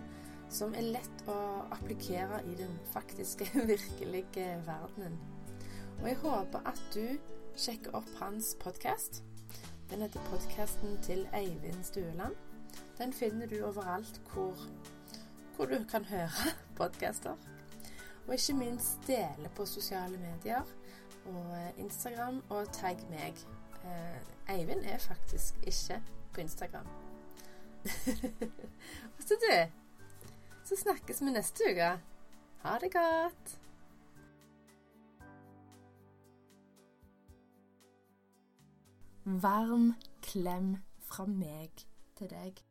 som er lett å applikere i den faktiske, virkelige verdenen. Og jeg håper at du sjekker opp hans podkast. Den heter podkasten til Eivind Stueland. Den finner du overalt hvor, hvor du kan høre podcaster. Og ikke minst dele på sosiale medier og eh, Instagram, og tagg meg. Eh, Eivind er faktisk ikke på Instagram. og så du, så snakkes vi neste uke. Ha det godt. Varm klem fra meg til deg.